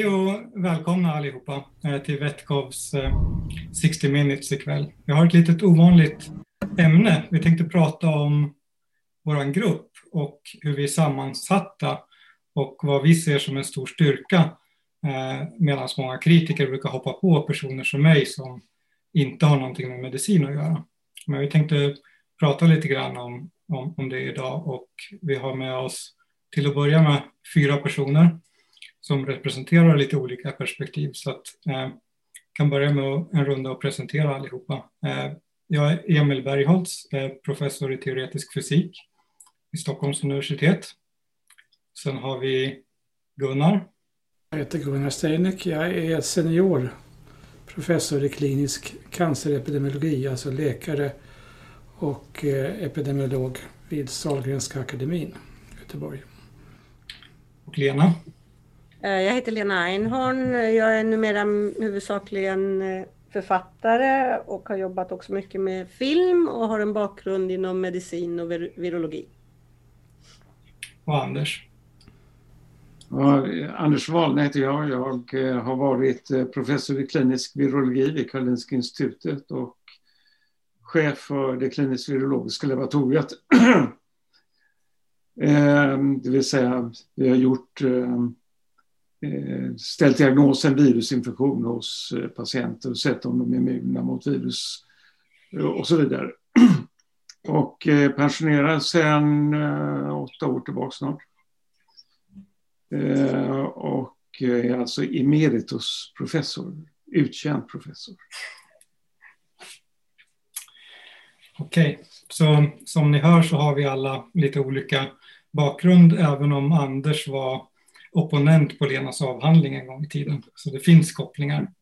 Hej och välkomna allihopa eh, till Vetkovs eh, 60 minutes ikväll. Vi har ett litet ovanligt ämne. Vi tänkte prata om vår grupp och hur vi är sammansatta och vad vi ser som en stor styrka eh, medan många kritiker brukar hoppa på personer som mig som inte har någonting med medicin att göra. Men vi tänkte prata lite grann om, om, om det idag och vi har med oss till att börja med fyra personer som representerar lite olika perspektiv. Så att eh, kan börja med en runda och presentera allihopa. Eh, jag är Emil Bergholtz, eh, professor i teoretisk fysik i Stockholms universitet. Sen har vi Gunnar. Jag heter Gunnar Steinek. Jag är senior professor i klinisk cancerepidemiologi, alltså läkare och eh, epidemiolog vid Sahlgrenska akademin i Göteborg. Och Lena? Eh, jag heter Lena Einhorn. Jag är numera huvudsakligen eh, författare och har jobbat också mycket med film och har en bakgrund inom medicin och virologi. Och Anders? Ja, Anders Wahlne heter jag. Jag eh, har varit professor i klinisk virologi vid Karolinska institutet och chef för det kliniskt virologiska laboratoriet. Det vill säga, vi har gjort Eh, Eh, ställt diagnosen virusinfektion hos eh, patienter och sett om de är immuna mot virus eh, och så vidare. Och pensionerad sedan åtta år tillbaka snart. Och är alltså emeritus professor, utkänd professor. Okej, okay. så som ni hör så har vi alla lite olika bakgrund, även om Anders var opponent på Lenas avhandling en gång i tiden. Så det finns kopplingar.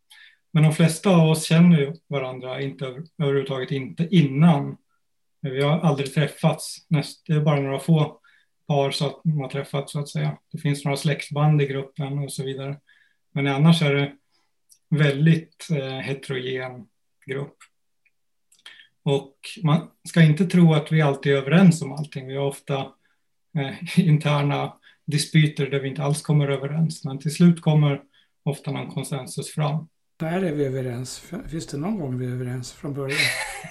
Men de flesta av oss känner varandra inte överhuvudtaget inte innan. Vi har aldrig träffats. Det är bara några få par som har träffats så att säga. Det finns några släktband i gruppen och så vidare. Men annars är det väldigt eh, heterogen grupp. Och man ska inte tro att vi alltid är överens om allting. Vi har ofta eh, interna dispyter där vi inte alls kommer överens. Men till slut kommer ofta någon konsensus fram. Där är vi överens. Finns det någon gång vi är överens från början?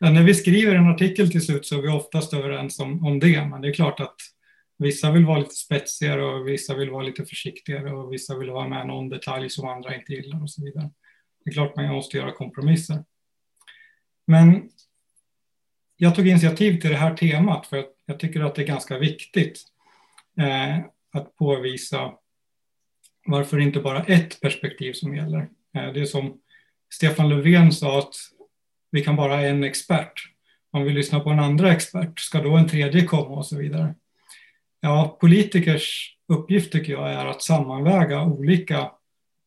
ja, när vi skriver en artikel till slut så är vi oftast överens om, om det. Men det är klart att vissa vill vara lite spetsigare och vissa vill vara lite försiktigare och vissa vill ha med någon detalj som andra inte gillar och så vidare. Det är klart man måste göra kompromisser. Men jag tog initiativ till det här temat för att jag tycker att det är ganska viktigt Eh, att påvisa varför inte bara ett perspektiv som gäller. Eh, det är som Stefan Löfven sa att vi kan bara ha en expert. Om vi lyssnar på en andra expert, ska då en tredje komma och så vidare? Ja, politikers uppgift tycker jag är att sammanväga olika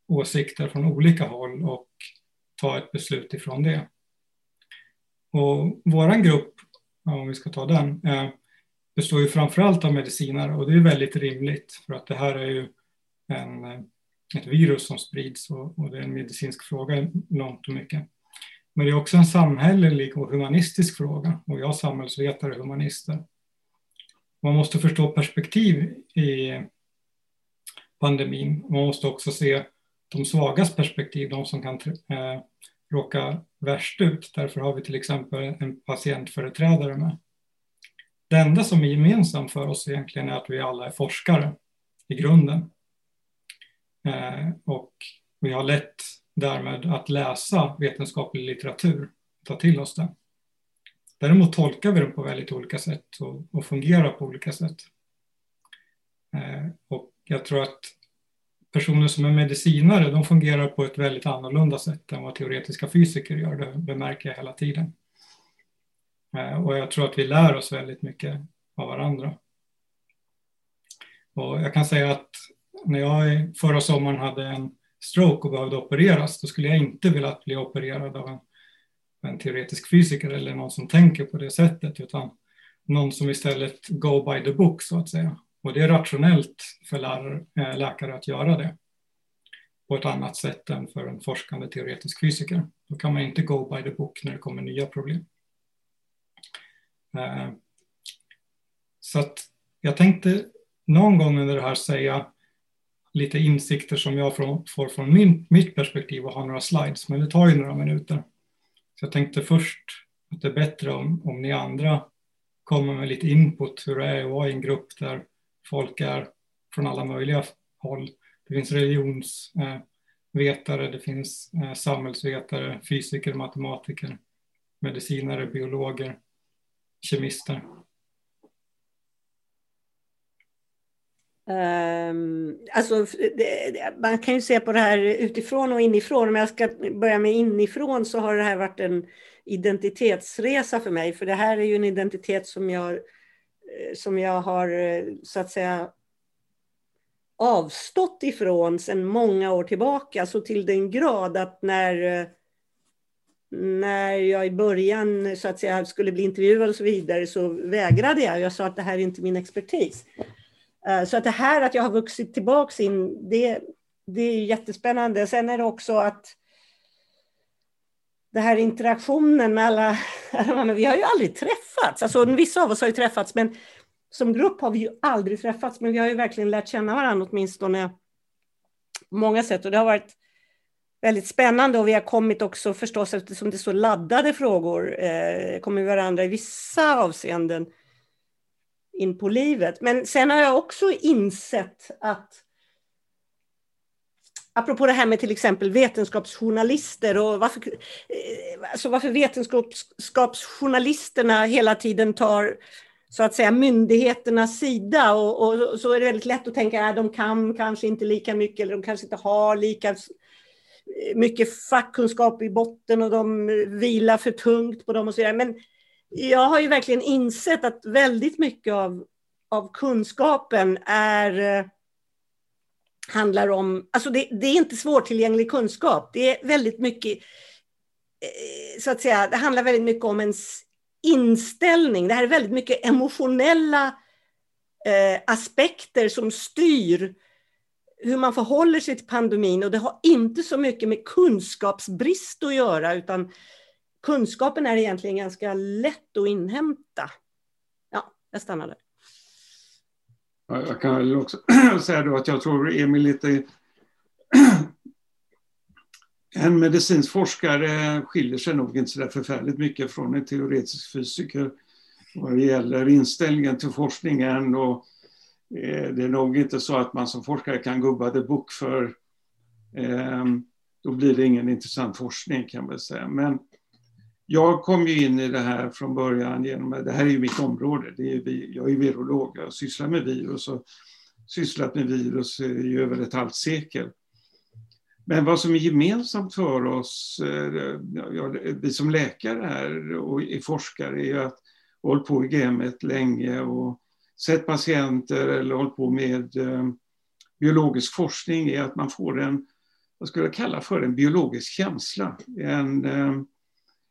åsikter från olika håll och ta ett beslut ifrån det. Och våran grupp, om vi ska ta den, eh, består ju framförallt av mediciner och det är väldigt rimligt för att det här är ju en, eh, ett virus som sprids och, och det är en medicinsk fråga långt och mycket. Men det är också en samhällelig och humanistisk fråga och jag samhällsvetare och humanister. Man måste förstå perspektiv i pandemin. Man måste också se de svagas perspektiv, de som kan eh, råka värst ut. Därför har vi till exempel en patientföreträdare med. Det enda som är gemensamt för oss egentligen är att vi alla är forskare i grunden. Eh, och vi har lätt därmed att läsa vetenskaplig litteratur, ta till oss den. Däremot tolkar vi den på väldigt olika sätt och, och fungerar på olika sätt. Eh, och jag tror att personer som är medicinare, de fungerar på ett väldigt annorlunda sätt än vad teoretiska fysiker gör, det bemärker jag hela tiden. Eh, och jag tror att vi lär oss väldigt mycket av varandra. Och jag kan säga att när jag förra sommaren hade en stroke och behövde opereras, då skulle jag inte vilja bli opererad av en, en teoretisk fysiker eller någon som tänker på det sättet, utan någon som istället go by the book så att säga. Och det är rationellt för lärare, eh, läkare att göra det på ett annat sätt än för en forskande teoretisk fysiker. Då kan man inte go by the book när det kommer nya problem. Eh, så att jag tänkte någon gång under det här säga lite insikter som jag får från min, mitt perspektiv och ha några slides, men det tar ju några minuter. Så jag tänkte först att det är bättre om, om ni andra kommer med lite input hur det är att vara i en grupp där folk är från alla möjliga håll. Det finns religionsvetare, eh, det finns eh, samhällsvetare, fysiker, matematiker, medicinare, biologer, kemister. Um, alltså, det, man kan ju se på det här utifrån och inifrån. Om jag ska börja med inifrån så har det här varit en identitetsresa för mig. För det här är ju en identitet som jag, eh, som jag har eh, så att säga avstått ifrån sedan många år tillbaka. Så till den grad att när, eh, när jag i början så att säga skulle bli intervjuad och så vidare så vägrade jag. Jag sa att det här är inte min expertis. Eh, så att det här att jag har vuxit tillbaka in, det, det är jättespännande. Sen är det också att den här interaktionen med alla, vi har ju aldrig träffats. Alltså, vissa av oss har ju träffats, men som grupp har vi ju aldrig träffats. Men vi har ju verkligen lärt känna varandra åtminstone på många sätt. Och det har varit väldigt spännande och vi har kommit också förstås eftersom det är så laddade frågor, eh, kommer varandra i vissa avseenden in på livet. Men sen har jag också insett att Apropå det här med till exempel vetenskapsjournalister och varför, eh, alltså varför vetenskapsjournalisterna hela tiden tar så att säga myndigheternas sida och, och, så är det väldigt lätt att tänka att de kan kanske inte lika mycket eller de kanske inte har lika mycket fackkunskap i botten och de vilar för tungt på dem och så vidare. Men jag har ju verkligen insett att väldigt mycket av, av kunskapen är, eh, handlar om, alltså det, det, är inte svårtillgänglig kunskap. Det är väldigt mycket, eh, så att säga, det handlar väldigt mycket om ens inställning. Det här är väldigt mycket emotionella eh, aspekter som styr hur man förhåller sig till pandemin och det har inte så mycket med kunskapsbrist att göra utan kunskapen är egentligen ganska lätt att inhämta. Ja, jag stannar där. Jag kan också säga då att jag tror Emil lite... En medicinsk forskare skiljer sig nog inte så där förfärligt mycket från en teoretisk fysiker vad det gäller inställningen till forskningen och Eh, det är nog inte så att man som forskare kan gubba the book för ehm, då blir det ingen intressant forskning kan man säga. Men jag kom ju in i det här från början genom, det här är ju mitt område, det är, jag är virolog, jag sysslar med virus och sysslat med virus i över ett halvt sekel. Men vad som är gemensamt för oss, eh, vi som läkare här och är forskare, är att vi har hållit på i gamet länge och sett patienter eller hållit på med eh, biologisk forskning, är att man får en, vad skulle jag kalla för en biologisk känsla. En, eh,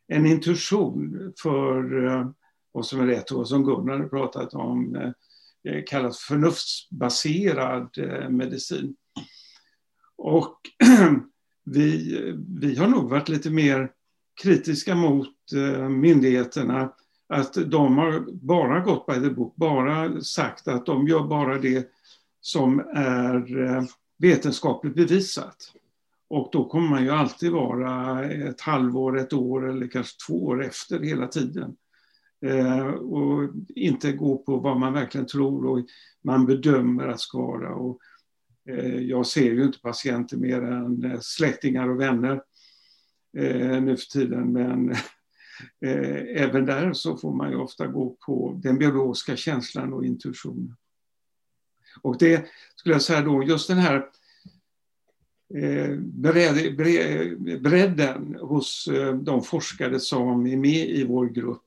en intuition för eh, vad som är rätt och som Gunnar har pratat om kallas förnuftsbaserad medicin. Och vi, vi har nog varit lite mer kritiska mot myndigheterna att de har bara gått by the book, bara sagt att de gör bara det som är eh, vetenskapligt bevisat. Och då kommer man ju alltid vara ett halvår, ett år eller kanske två år efter hela tiden. Eh, och inte gå på vad man verkligen tror och man bedömer att ska vara. Och, eh, jag ser ju inte patienter mer än eh, släktingar och vänner eh, nu för tiden, men eh, även där så får man ju ofta gå på den biologiska känslan och intuitionen. Och det skulle jag säga då, just den här Eh, bredden hos eh, de forskare som är med i vår grupp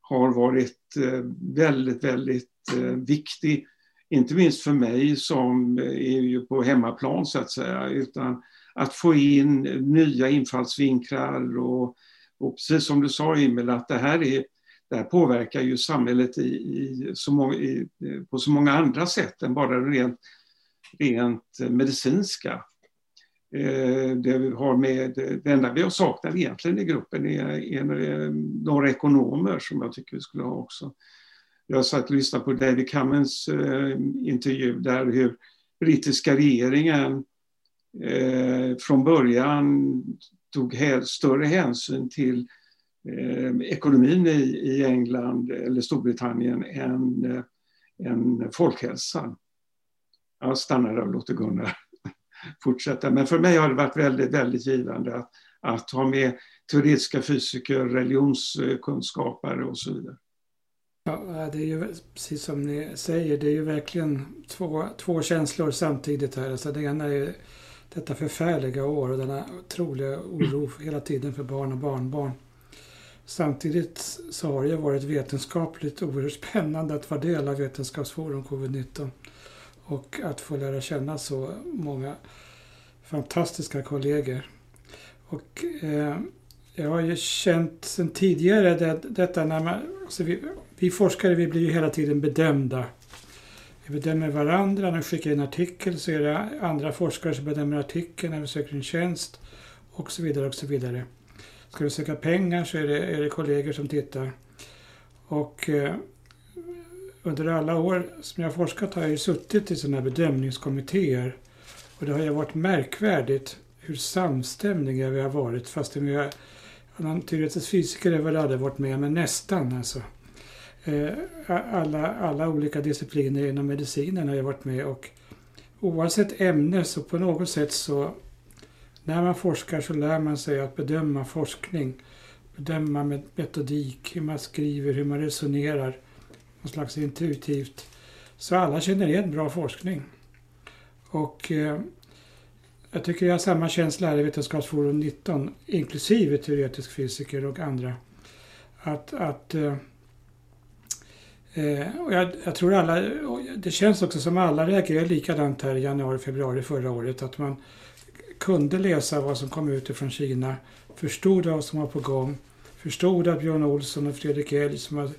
har varit eh, väldigt, väldigt eh, viktig. Inte minst för mig som är ju på hemmaplan så att säga, utan att få in nya infallsvinklar och, och precis som du sa Emil, att det här, är, det här påverkar ju samhället i, i så må, i, på så många andra sätt än bara det rent, rent medicinska. Eh, det vi har med, det enda vi har saknat egentligen i gruppen är, är några ekonomer som jag tycker vi skulle ha också. Jag satt och lyssnade på David Cummins eh, intervju där hur brittiska regeringen eh, från början tog större hänsyn till eh, ekonomin i, i England eller Storbritannien än, eh, än folkhälsan. Jag stannar där och låter Gunnar fortsätta. Men för mig har det varit väldigt, väldigt givande att, att ha med teoretiska fysiker, religionskunskapare och så vidare. Ja, det är ju precis som ni säger, det är ju verkligen två, två känslor samtidigt här. Alltså det ena är detta förfärliga år och denna otroliga oro hela tiden för barn och barnbarn. Samtidigt så har det varit vetenskapligt oerhört spännande att vara del av Vetenskapsforum covid-19 och att få lära känna så många fantastiska kollegor. Och, eh, jag har ju känt sedan tidigare det, detta när man, alltså vi, vi, forskare vi blir ju hela tiden bedömda. Vi bedömer varandra, när vi skickar in artikel så är det andra forskare som bedömer artikeln när vi söker en tjänst och så vidare och så vidare. Ska vi söka pengar så är det, är det kollegor som tittar. Och eh, under alla år som jag har forskat har jag ju suttit i sådana bedömningskommittéer. Och det har ju varit märkvärdigt hur samstämmiga vi har varit fastän vi har någon teoretisk fysiker har väl aldrig varit med, men nästan alltså. Eh, alla, alla olika discipliner inom medicinen har jag varit med och oavsett ämne så på något sätt så när man forskar så lär man sig att bedöma forskning. Bedöma med metodik, hur man skriver, hur man resonerar. något slags intuitivt. Så alla känner igen bra forskning. Och eh, jag tycker jag har samma känsla här i Vetenskapsforum 19, inklusive teoretisk fysiker och andra. Att, att eh, eh och jag, jag, tror alla, det känns också som alla reagerade likadant här i januari, februari förra året. Att man kunde läsa vad som kom ut från Kina, förstod vad som var på gång, förstod att Björn Olsson och Fredrik Elg som,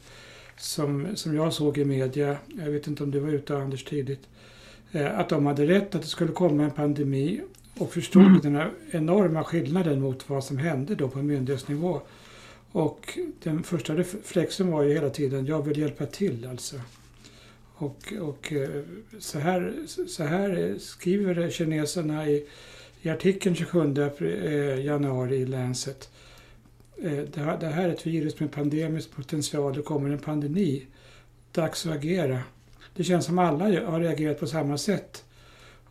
som, som jag såg i media, jag vet inte om du var ute Anders tidigt, eh, att de hade rätt att det skulle komma en pandemi och förstod mm. den här enorma skillnaden mot vad som hände då på myndighetsnivå. Och den första reflexen var ju hela tiden, jag vill hjälpa till alltså. Och, och eh, så, här, så här skriver kineserna i, i artikeln 27 eh, januari i Lancet. Eh, det här, det här är ett virus med pandemisk potential, det kommer en pandemi. Dags att agera. Det känns som alla har reagerat på samma sätt.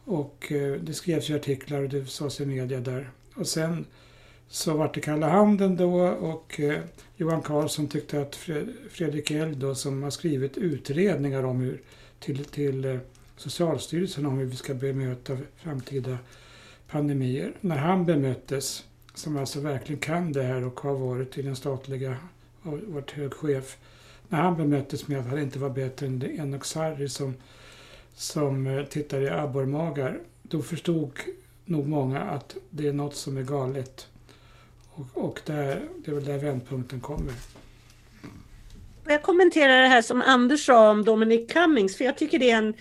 Och det skrevs ju artiklar och det sades i media där. Och sen så vart det kalla handen då och eh, Johan Carlsson tyckte att Fredrik Eld då som har skrivit utredningar om hur, till, till eh, Socialstyrelsen om hur vi ska bemöta framtida pandemier. När han bemöttes, som alltså verkligen kan det här och har varit i den statliga och varit hög chef, när han bemöttes med att han inte var bättre än Enok Sarri som som eh, tittar i abborrmagar, då förstod nog många att det är något som är galet. Och, och där, det är väl där vändpunkten kommer. Jag kommenterar det här som Anders sa om Dominic Cummings, för jag tycker det är, en,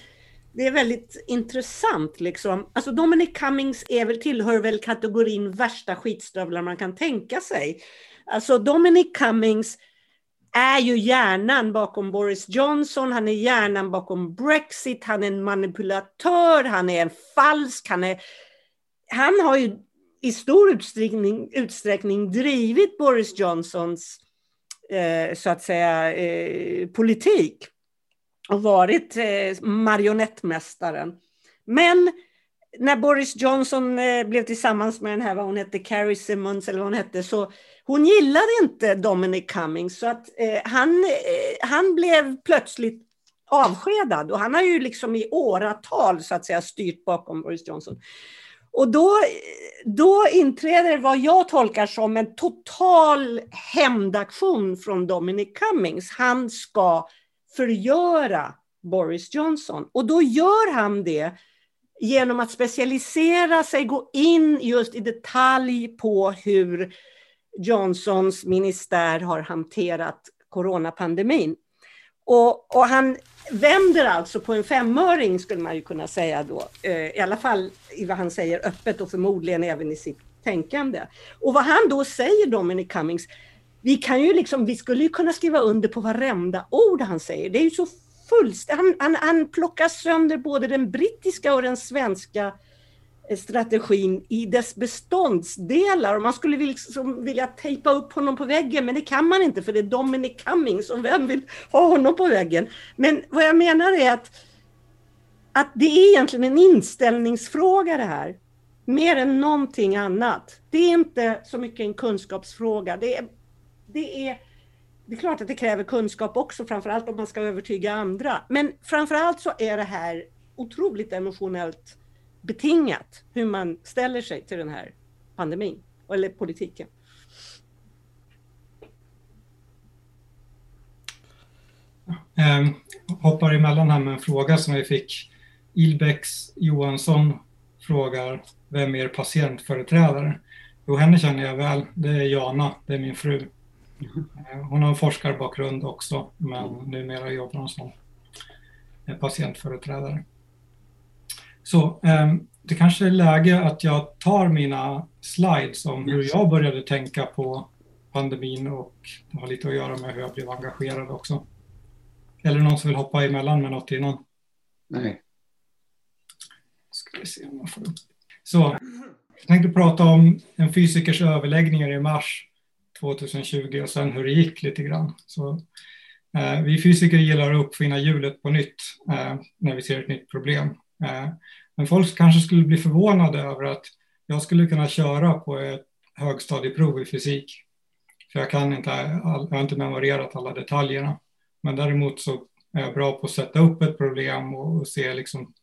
det är väldigt intressant. Liksom. Alltså Dominic Cummings är väl, tillhör väl kategorin värsta skitstövlar man kan tänka sig. Alltså Dominic Cummings är ju hjärnan bakom Boris Johnson, han är hjärnan bakom Brexit, han är en manipulatör, han är en falsk, han är... Han har ju i stor utsträckning, utsträckning drivit Boris Johnsons, eh, så att säga, eh, politik och varit eh, marionettmästaren. Men när Boris Johnson eh, blev tillsammans med den här, vad hon hette, Carrie Simmons eller vad hon hette, så hon gillade inte Dominic Cummings så att eh, han, eh, han blev plötsligt avskedad och han har ju liksom i åratal så att säga styrt bakom Boris Johnson. Och då, då inträder vad jag tolkar som en total hämndaktion från Dominic Cummings. Han ska förgöra Boris Johnson och då gör han det genom att specialisera sig, gå in just i detalj på hur Johnsons ministär har hanterat coronapandemin. Och, och, han vänder alltså på en femöring skulle man ju kunna säga då, eh, i alla fall i vad han säger öppet och förmodligen även i sitt tänkande. Och vad han då säger, Dominic Cummings, vi kan ju liksom, vi skulle ju kunna skriva under på varenda ord han säger. Det är ju så fullständigt, han, han, han plockar sönder både den brittiska och den svenska eh, strategin i dess beståndsdelar. Och man skulle liksom vilja tejpa upp honom på väggen, men det kan man inte för det är Dominic Cummings och vem vill ha honom på väggen? Men vad jag menar är att, att det är egentligen en inställningsfråga det här. Mer än någonting annat. Det är inte så mycket en kunskapsfråga. Det är, det är det är klart att det kräver kunskap också, framförallt om man ska övertyga andra. Men framförallt så är det här otroligt emotionellt betingat, hur man ställer sig till den här pandemin, eller politiken. Jag ehm, hoppar emellan här med en fråga som vi fick. Ilbex Johansson frågar, vem är patientföreträdare? Jo, henne känner jag väl. Det är Jana, det är min fru. Eh, hon har en forskarbakgrund också, men numera jobbar hon som eh, patientföreträdare. Så ehm, det kanske är läge att jag tar mina slides om hur jag började tänka på pandemin och det har lite att göra med hur jag blev engagerad också. Eller någon som vill hoppa emellan med något innan? Nej. Ska vi se om jag får upp. Så, jag tänkte prata om en fysikers överläggningar i mars 2020 och sen hur det gick lite grann. Så, eh, vi fysiker gillar att uppfinna hjulet på nytt eh, när vi ser ett nytt problem. Eh, men folk kanske skulle bli förvånade över att jag skulle kunna köra på ett högstadieprov i fysik. För jag kan inte, jag har inte memorerat alla detaljerna. Men däremot så är jag bra på att sätta upp ett problem och, se liksom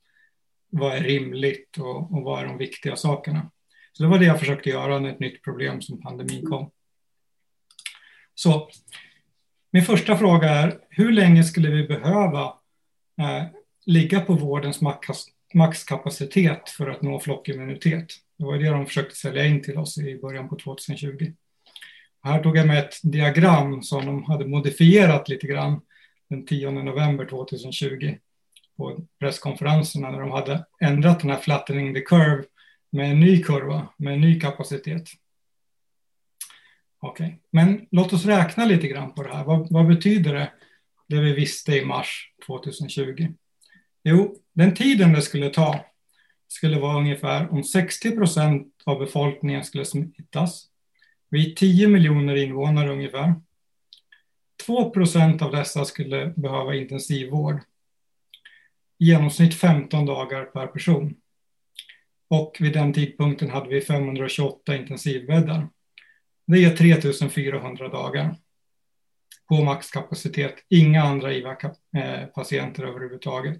vad är rimligt och, och vad är de viktiga sakerna. Så det var det jag försökte göra när ett nytt problem som pandemin kom. Så min första fråga är, hur länge skulle vi behöva eh, ligga på vårdens maxkapacitet för att nå flockimmunitet? Det var det de försökte sälja in till oss i början på 2020. Här tog jag med ett diagram som de hade modifierat lite grann den 10 november 2020 på presskonferenserna när de hade ändrat den här flattening the curve med en ny kurva med en ny kapacitet. Okej, okay. men låt oss räkna lite grann på det här. Vad, vad, betyder det, det vi visste i mars 2020? Jo, den tiden det skulle ta skulle vara ungefär om 60 procent av befolkningen skulle smittas. Vi är 10 miljoner invånare ungefär. 2 procent av dessa skulle behöva intensivvård. I genomsnitt 15 dagar per person. Och vid den tidpunkten hade vi 528 intensivbäddar. Det är 3400 dagar på maxkapacitet. Inga andra IVA-patienter eh, överhuvudtaget.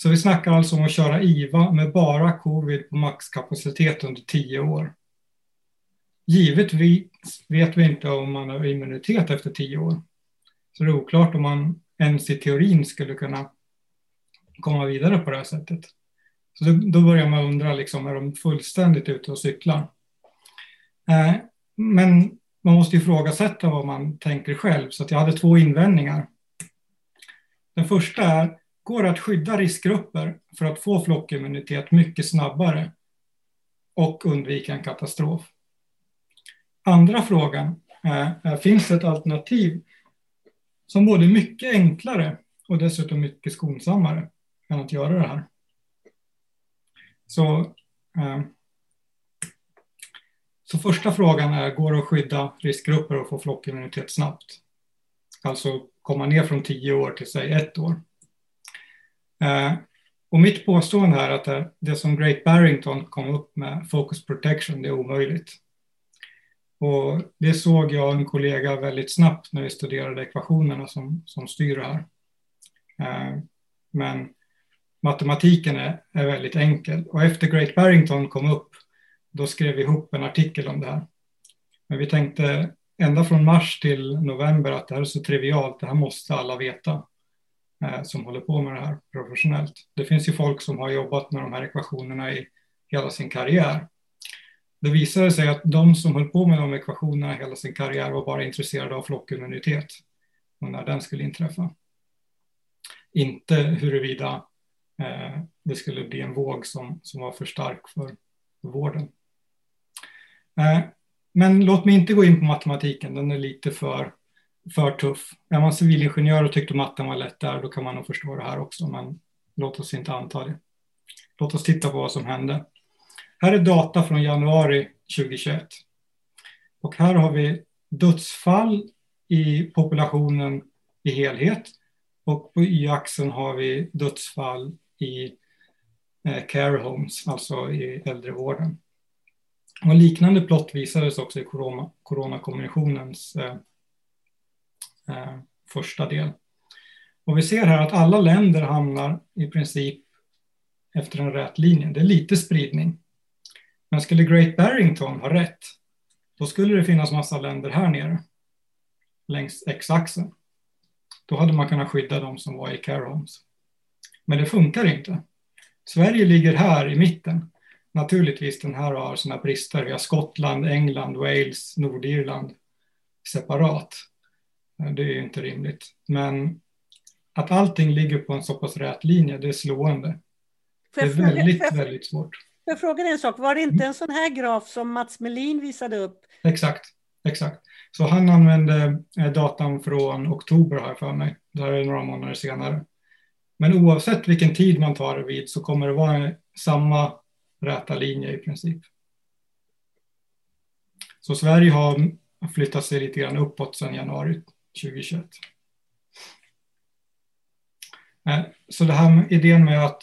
Så vi snackar alltså om att köra IVA med bara covid på maxkapacitet under tio år. Givetvis vet vi inte om man har immunitet efter tio år. Så det är oklart om man ens i teorin skulle kunna komma vidare på det här sättet. Så då börjar man undra, liksom, är de fullständigt ute och cyklar? Eh, men man måste ifrågasätta vad man tänker själv, så att jag hade två invändningar. Den första är, går det att skydda riskgrupper för att få flockimmunitet mycket snabbare och undvika en katastrof? Andra frågan är, finns det ett alternativ som både är mycket enklare och dessutom mycket skonsammare än att göra det här? Så eh, så första frågan är, går det att skydda riskgrupper och få flockimmunitet snabbt? Alltså komma ner från tio år till säg ett år. Eh, och mitt påstående här är att det, som Great Barrington kom upp med, focus protection, det är omöjligt. Och det såg jag och en kollega väldigt snabbt när vi studerade ekvationerna som, som styr det här. Eh, men matematiken är, är väldigt enkel. Och efter Great Barrington kom upp då skrev vi ihop en artikel om det här. Men vi tänkte ända från mars till november att det här är så trivialt, det här måste alla veta Eh, som håller på med det här professionellt. Det finns ju folk som har jobbat med de här ekvationerna i hela sin karriär. Det visade sig att de som höll på med de ekvationerna hela sin karriär var bara intresserade av flockimmunitet och när den skulle inträffa. Inte huruvida eh, det skulle bli en våg som, som var för stark för vården. Eh, men låt mig inte gå in på matematiken, den är lite för för tuff. Är man civilingenjör och tyckte matten var lätt där, då kan man nog förstå det här också, men låt oss inte anta det. Låt oss titta på vad som hände. Här är data från januari 2021. Och här har vi dödsfall i populationen i helhet. Och på y-axeln har vi dödsfall i eh, care homes, alltså i äldrevården. Och liknande plott visades också i corona, Coronakommissionens eh, eh, första del. Och vi ser här att alla länder hamnar i princip efter en rät linje. Det är lite spridning. Men skulle Great Barrington ha rätt, då skulle det finnas massa länder här nere längs x-axeln. Då hade man kunnat skydda de som var i care homes. Men det funkar inte. Sverige ligger här i mitten. Naturligtvis, den här har sina brister. Vi har Skottland, England, Wales, Nordirland separat. Det är ju inte rimligt. Men att allting ligger på en så pass rät linje, det är slående. Det är väldigt, väldigt svårt. Får jag fråga dig en sak? Var det inte en sån här graf som Mats Melin visade upp? Exakt, exakt. Så han använde eh, datan från oktober har jag för mig. Det här är några månader senare. Men oavsett vilken tid man tar det vid så kommer det vara samma räta linje i princip. Så Sverige har flyttat sig lite grann uppåt sedan januari 2021. Eh, så det här med idén med att,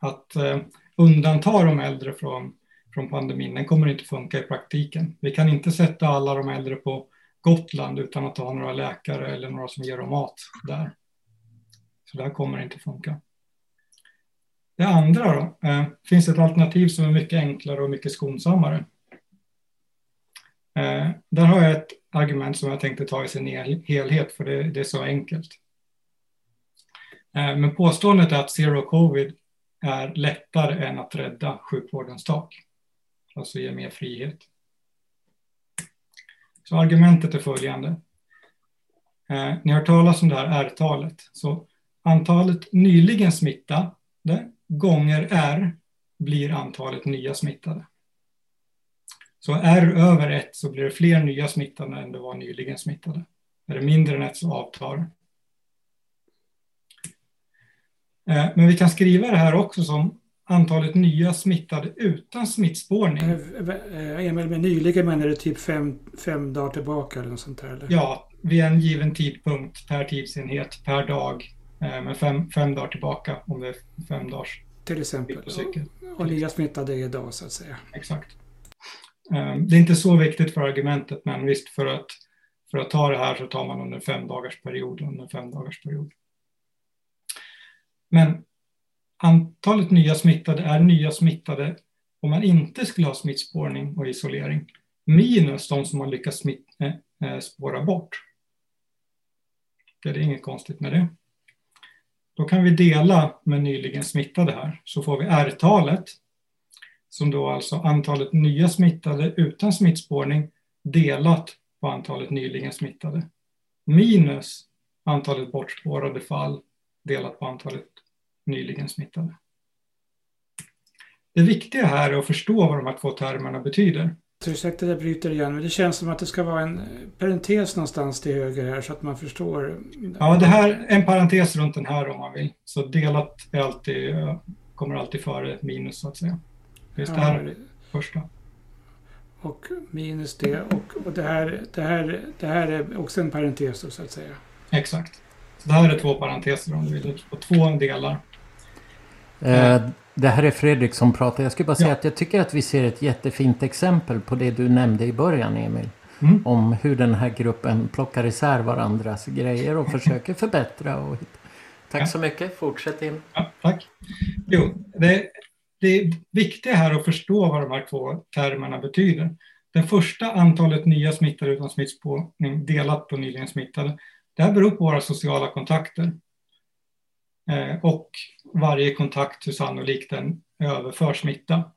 att eh, undanta de äldre från, från pandemin, den kommer inte funka i praktiken. Vi kan inte sätta alla de äldre på Gotland utan att ha några läkare eller några som ger dem mat där. Så det här kommer inte funka. Det andra då, eh, finns ett alternativ som är mycket enklare och mycket skonsammare. Eh, där har jag ett argument som jag tänkte ta i sin helhet, för det, det är så enkelt. Eh, men påståendet är att zero covid är lättare än att rädda sjukvårdens tak. Alltså ge mer frihet. Så argumentet är följande. Eh, ni har hört talas om det här R-talet. Så antalet nyligen smittade gånger R blir antalet nya smittade. Så R över 1 så blir det fler nya smittade än det var nyligen smittade. Är det mindre än 1 så avtar eh, Men vi kan skriva det här också som antalet nya smittade utan smittspårning. Eh, eh, Emil, med nyligen menar du typ fem, fem dagar tillbaka eller något sånt där? Eller? Ja, vid en given tidpunkt per tidsenhet per dag. Men fem, fem dagar tillbaka om det är fem dagars Till exempel. Och, och nya smittade idag så att säga. Exakt. Eh, det är inte så viktigt för argumentet, men visst för att, för att ta det här så tar man under fem dagars period. Under fem dagars period. Men antalet nya smittade är nya smittade om man inte skulle ha smittspårning och isolering minus de som har lyckats smitt, eh, eh spåra bort. Det är inget konstigt med det. Då kan vi dela med nyligen smittade här, så får vi R-talet som då alltså antalet nya smittade utan smittspårning delat på antalet nyligen smittade minus antalet bortspårade fall delat på antalet nyligen smittade. Det viktiga här är att förstå vad de här två termerna betyder. Ursäkta att jag bryter igen, men det känns som att det ska vara en parentes någonstans till höger här så att man förstår. Ja, det här är en parentes runt den här om man vill. Så delat är alltid, kommer alltid före minus så att säga. Just det här är det första. Och minus det och, och det, här, det, här, det här är också en parentes så att säga. Exakt. Så det här är två parenteser om du vill, på två delar. Eh, det här är Fredrik som pratar. Jag skulle bara säga ja. att jag tycker att vi ser ett jättefint exempel på det du nämnde i början Emil. Mm. Om hur den här gruppen plockar isär varandras grejer och försöker förbättra. Och... Tack ja. så mycket. Fortsätt Emil. Ja, tack. Jo, det, det viktiga här att förstå vad de här två termerna betyder. Den första antalet nya smittade utan smittspårning delat på nyligen smittade. Det här beror på våra sociala kontakter. Eh, och varje kontakt, hur sannolikt den överför smitta.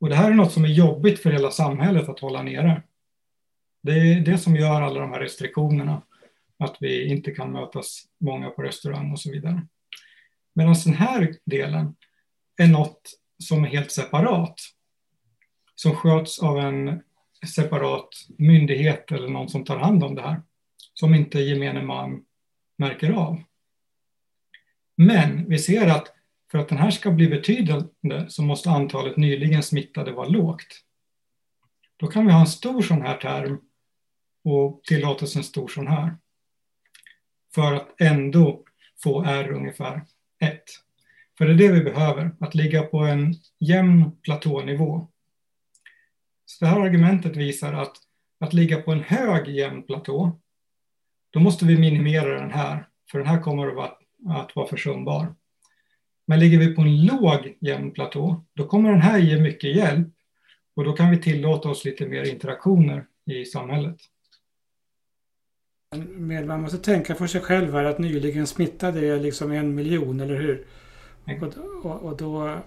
Och det här är något som är jobbigt för hela samhället att hålla nere. Det är det som gör alla de här restriktionerna, att vi inte kan mötas många på restaurang och så vidare. Medan den här delen är något som är helt separat, som sköts av en separat myndighet eller någon som tar hand om det här. som inte gemene man märker av. Men vi ser att för att den här ska bli betydande så måste antalet nyligen smittade vara lågt. Då kan vi ha en stor sån här term och tillåta oss en stor sån här. För att ändå få R ungefär 1. För det är det vi behöver, att ligga på en jämn platånivå. Så det här argumentet visar att att ligga på en hög jämn platå, då måste vi minimera den här, för den här kommer att vara, att vara försumbar. Men ligger vi på en låg jämn platå, då kommer den här ge mycket hjälp och då kan vi tillåta oss lite mer interaktioner i samhället. Men man måste tänka för sig själv här att nyligen smittade är liksom en miljon, eller hur? Och, och, och då,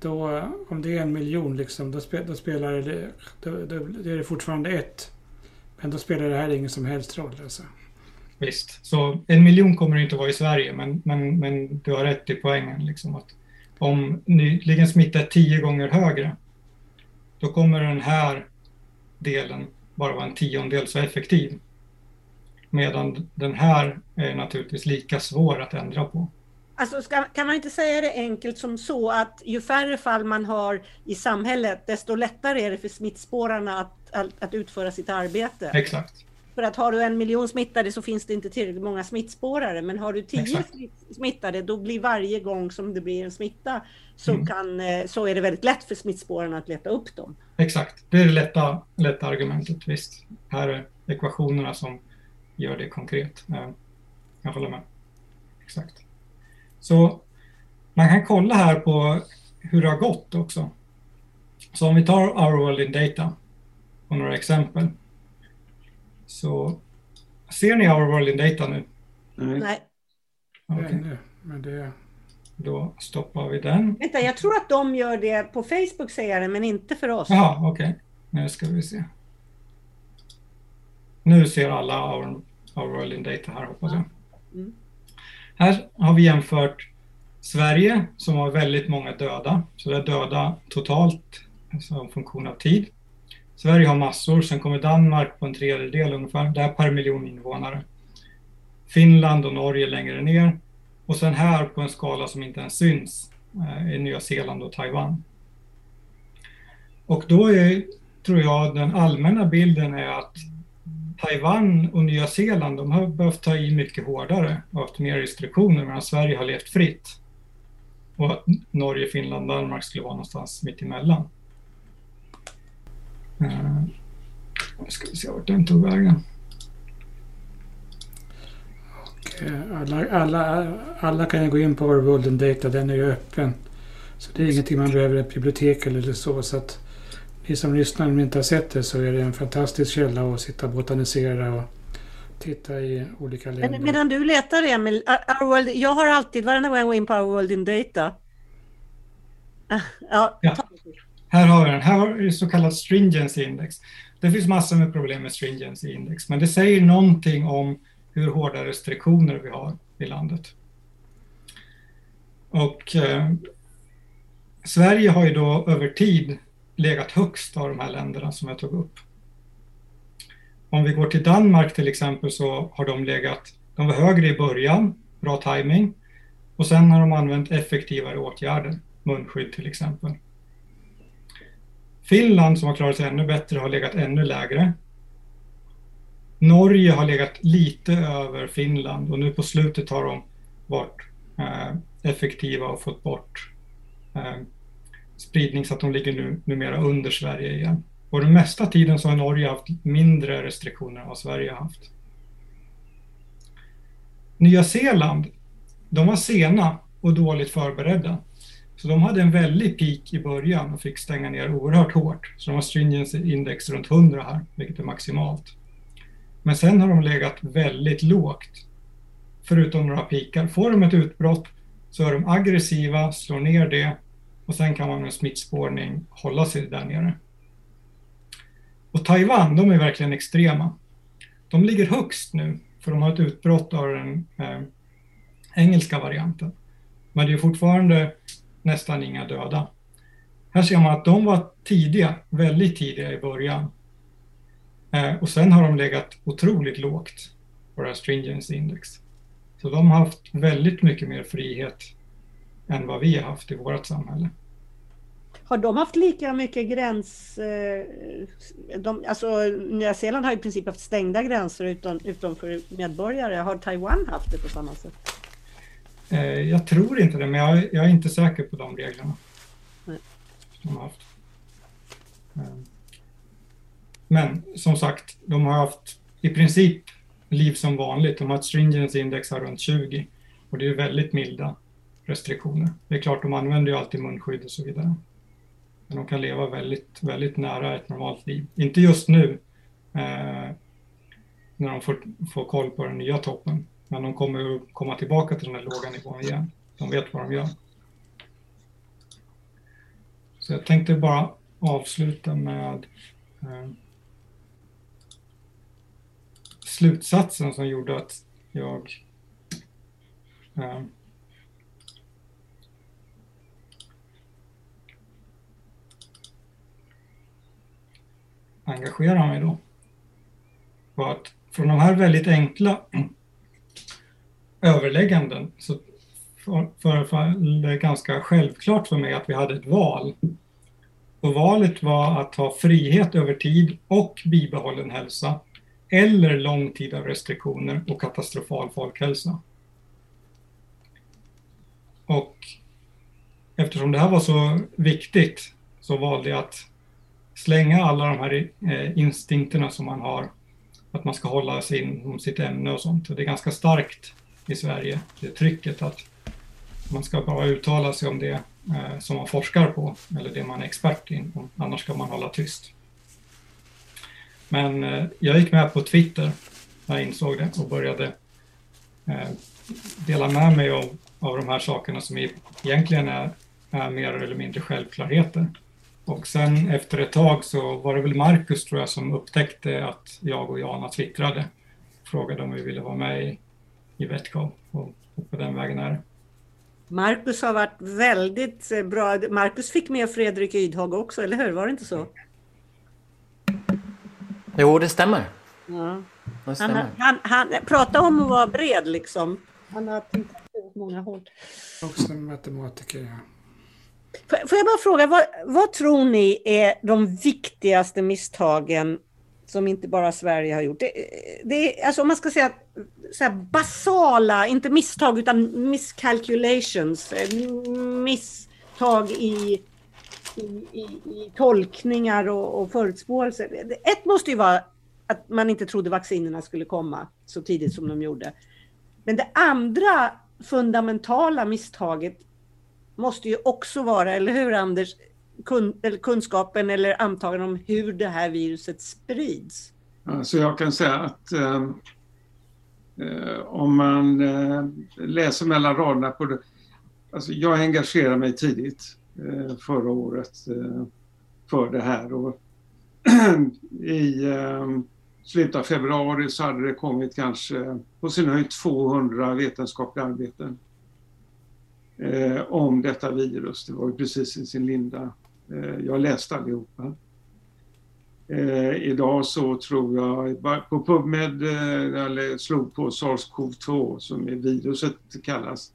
då, om det är en miljon, liksom, då, spe, då spelar det, då, då, då, är det fortfarande ett. Men då spelar det här ingen som helst roll. Alltså. Visst, så en miljon kommer det inte vara i Sverige, men, men, men du har rätt i poängen. Liksom, att om nyligen smitta är tio gånger högre, då kommer den här delen bara vara en tiondel så effektiv. Medan den här är naturligtvis lika svår att ändra på. Alltså ska, kan man inte säga det enkelt som så att ju färre fall man har i samhället, desto lättare är det för smittspårarna att, att, att utföra sitt arbete? Exakt. För att har du en miljon smittade så finns det inte tillräckligt många smittspårare. Men har du tio Exakt. smittade då blir varje gång som det blir en smitta så, mm. kan, eh, så är det väldigt lätt för smittspårarna att leta upp dem. Exakt, det är det lätta, lätta argumentet. Visst, här är ekvationerna som gör det konkret. Jag håller med. Exakt. Så man kan kolla här på hur det har gått också. Så om vi tar Our World in Data på några exempel. Så ser ni Our World in Data nu? Nej. Okay. Men det... Då stoppar vi den. Vänta, jag tror att de gör det på Facebook säger det, men inte för oss. Jaha, okej. Okay. Nu ska vi se. Nu ser alla Our, our World in Data här hoppas jag. Mm. Här har vi jämfört Sverige som har väldigt många döda, så det är döda totalt alltså som funktion av tid. Sverige har massor, sen kommer Danmark på en tredjedel ungefär, det är per miljon invånare. Finland och Norge längre ner och sen här på en skala som inte ens syns eh, är Nya Zeeland och Taiwan. Och då är, tror jag den allmänna bilden är att Taiwan och Nya Zeeland de har behövt ta i mycket hårdare och haft mer restriktioner medan Sverige har levt fritt. Och att Norge, Finland Danmark skulle vara någonstans mitt emellan. Uh, ska vi se vart den tog vägen. alla, alla, alla kan gå in på vår World Data, den är ju öppen. Så det är ingenting man behöver ett bibliotek eller så. så att ni som lyssnar, ni inte har sett det, så är det en fantastisk källa att sitta och botanisera och titta i olika länder. Men, medan du letar, Emil, Our World, jag har alltid, varenda gång jag går in på Our World in Data. Ja, ja. Här har vi den. Här har vi så kallat stringency index. Det finns massor med problem med stringency index, men det säger någonting om hur hårda restriktioner vi har i landet. Och eh, Sverige har ju då över tid legat högst av de här länderna som jag tog upp. Om vi går till Danmark till exempel så har de legat, de var högre i början, bra timing och sen har de använt effektivare åtgärder, munskydd till exempel. Finland som har klarat sig ännu bättre har legat ännu lägre. Norge har legat lite över Finland och nu på slutet har de varit eh, effektiva och fått bort eh, spridning så att de ligger nu, numera under Sverige igen. Och den mesta tiden så har Norge haft mindre restriktioner än vad Sverige har haft. Nya Zeeland, de var sena och dåligt förberedda. Så de hade en väldig peak i början och fick stänga ner oerhört hårt. Så de har stringency index runt 100 här, vilket är maximalt. Men sen har de legat väldigt lågt, förutom några pikar. Får de ett utbrott så är de aggressiva, slår ner det och sen kan man med smittspårning hålla sig där nere. Och Taiwan, de är verkligen extrema. De ligger högst nu, för de har ett utbrott av den eh, engelska varianten. Men det är fortfarande nästan inga döda. Här ser man att de var tidiga, väldigt tidiga i början. Eh, och sen har de legat otroligt lågt. på det här stringency index. Så de har haft väldigt mycket mer frihet än vad vi har haft i vårt samhälle. Har de haft lika mycket gräns... Eh, de, alltså, Nya Zeeland har i princip haft stängda gränser utom, utom för medborgare. Har Taiwan haft det på samma sätt? Eh, jag tror inte det, men jag, jag, är inte säker på de reglerna. Nej. De har haft. Eh, men som sagt, de har haft i princip liv som vanligt. De har ett stringency index här runt 20 och det är väldigt milda restriktioner. Det är klart, de använder ju alltid munskydd och så vidare. Där de kan leva väldigt, väldigt nära ett normalt liv. Inte just nu, eh, när de får, får koll på den nya toppen. Men de kommer att komma tillbaka till den här låga nivån igen. De vet vad de gör. Så jag tänkte bara avsluta med eh, slutsatsen som gjorde att jag eh, engagera mig då. Var att från de här väldigt enkla överlägganden så förefaller det ganska självklart för mig att vi hade ett val. Och valet var att ha frihet över tid och bibehållen hälsa eller lång tid av restriktioner och katastrofal folkhälsa. Och eftersom det här var så viktigt så valde jag att slänga alla de här eh, instinkterna som man har, att man ska hålla sig inom sitt ämne och sånt. Och det är ganska starkt i Sverige, det trycket att man ska bara uttala sig om det eh, som man forskar på eller det man är expert inom, annars ska man hålla tyst. Men eh, jag gick med på Twitter när jag insåg det och började dela med mig av, av de här sakerna som egentligen är, är mer eller mindre självklarheter. Och sen efter ett tag så var det väl Marcus tror jag som upptäckte att jag och Jana twittrade. Frågade om vi ville vara med i, i Vetcom och, och på den vägen är det. Marcus har varit väldigt eh, bra. Marcus fick med Fredrik Ydhag också, eller hur? Var det inte så? Jo, det stämmer. Ja. Det stämmer. Han, han, han, prata om att vara bred liksom. Han har tänkt på många håll. Också matematiker, ja. Får jag bara fråga, vad, vad tror ni är de viktigaste misstagen som inte bara Sverige har gjort? Det, det alltså om man ska säga så basala, inte misstag utan miscalculations, misstag i, i, i, i tolkningar och, och förutspåelser. Ett måste ju vara att man inte trodde vaccinerna skulle komma så tidigt som de gjorde. Men det andra fundamentala misstaget måste ju också vara, eller hur Anders, kun, eller kunskapen eller antagandet om hur det här viruset sprids. Alltså jag kan säga att eh, eh, om man eh, läser mellan raderna på det. Alltså jag engagerade mig tidigt eh, förra året eh, för det här. Och I eh, slutet av februari så hade det kommit kanske på sin höjd 200 vetenskapliga arbeten eh, om detta virus. Det var ju precis i sin linda. Eh, jag läste allihopa. Eh, idag så tror jag, på PubMed, eh, slog på SARS-CoV-2 som är viruset kallas,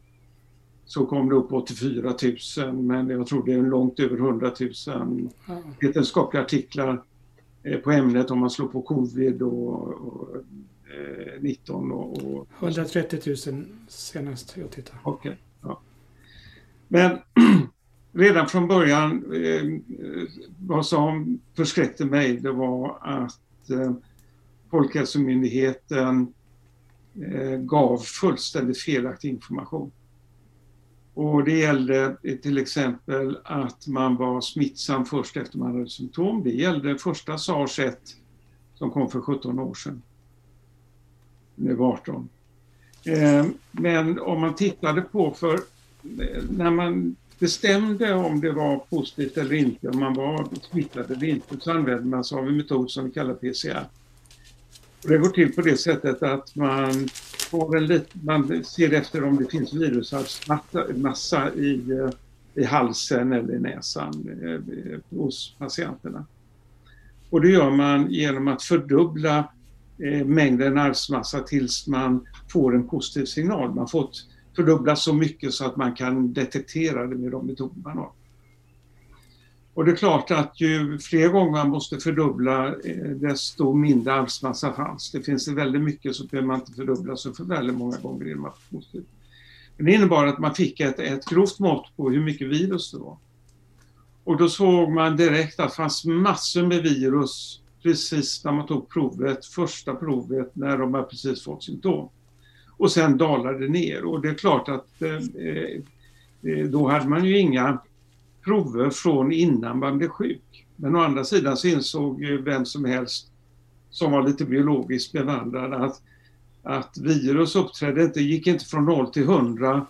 så kom det upp 84 000 men jag tror det är långt över 100 000 vetenskapliga artiklar eh, på ämnet om man slår på covid och, och eh, 19 och, och... 130 000 senast jag tittade. Okay. Men redan från början, eh, vad som förskräckte mig det var att eh, Folkhälsomyndigheten eh, gav fullständigt felaktig information. Och det gällde eh, till exempel att man var smittsam först efter man hade symptom. Det gällde första sars 1 som kom för 17 år sedan. Nu var 18. Eh, men om man tittade på, för när man bestämde om det var positivt eller inte, om man var smittad eller inte, så använde man sig av en metod som vi kallar PCR. Och det går till på det sättet att man, får en lit, man ser efter om det finns virusmassa i, eh, i halsen eller i näsan eh, hos patienterna. Och det gör man genom att fördubbla eh, mängden arvsmassa tills man får en positiv signal. Man får fördubblas så mycket så att man kan detektera det med de metoder man har. Och det är klart att ju fler gånger man måste fördubbla eh, desto mindre arvsmassa fanns. Det finns det väldigt mycket så behöver man inte fördubbla så för väldigt många gånger genom att Men det innebar att man fick ett, ett grovt mått på hur mycket virus det var. Och då såg man direkt att det fanns massor med virus precis när man tog provet, första provet, när de har precis fått symptom. Och sen dalade det ner och det är klart att eh, eh, då hade man ju inga prover från innan man blev sjuk. Men å andra sidan så insåg ju vem som helst som var lite biologiskt bevandrad att, att virus uppträdde inte, gick inte från 0 till 100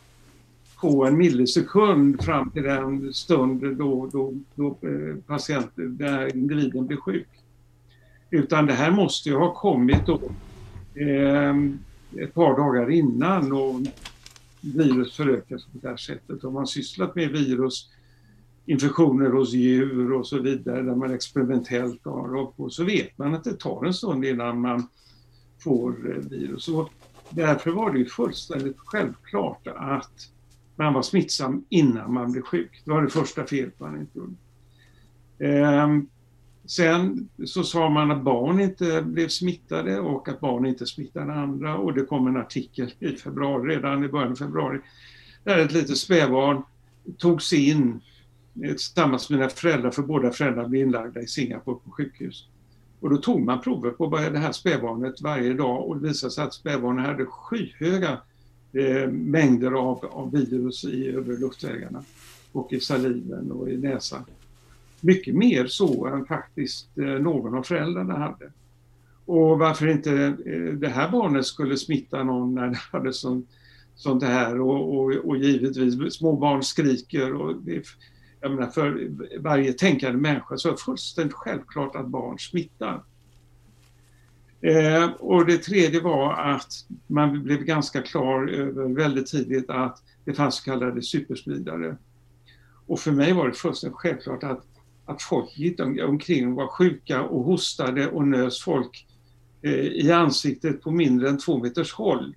på en millisekund fram till den stund då, då, då eh, patienten, där individen blir sjuk. Utan det här måste ju ha kommit då, eh, ett par dagar innan och virus förökas på det här sättet. Om man sysslat med virus infektioner hos djur och så vidare där man experimentellt har och på så vet man att det tar en stund innan man får eh, virus. Och därför var det ju fullständigt självklart att man var smittsam innan man blev sjuk. Det var det första felet man inte gjorde. Ehm, sen så sa man att barn inte blev smittade och att barn inte smittade andra och det kom en artikel i februari, redan i början av februari, där ett litet spädbarn togs in eh, tillsammans med mina föräldrar, för båda föräldrarna blev inlagda i Singapore på sjukhus. Och då tog man prover på det här spädbarnet varje dag och det visade sig att spädbarnet hade skyhöga eh, mängder av, av virus i övre luftvägarna och i saliven och i näsan. Mycket mer så än faktiskt eh, någon av föräldrarna hade. Och varför inte eh, det här barnet skulle smitta någon när det hade sånt, sånt här och, och, och givetvis små barn skriker och det, jag menar för varje tänkande människa så är det fullständigt självklart att barn smittar. Eh, och det tredje var att man blev ganska klar över väldigt tidigt att det fanns så kallade superspridare. Och för mig var det fullständigt självklart att, att folk gick omkring och var sjuka och hostade och nös folk eh, i ansiktet på mindre än två meters håll.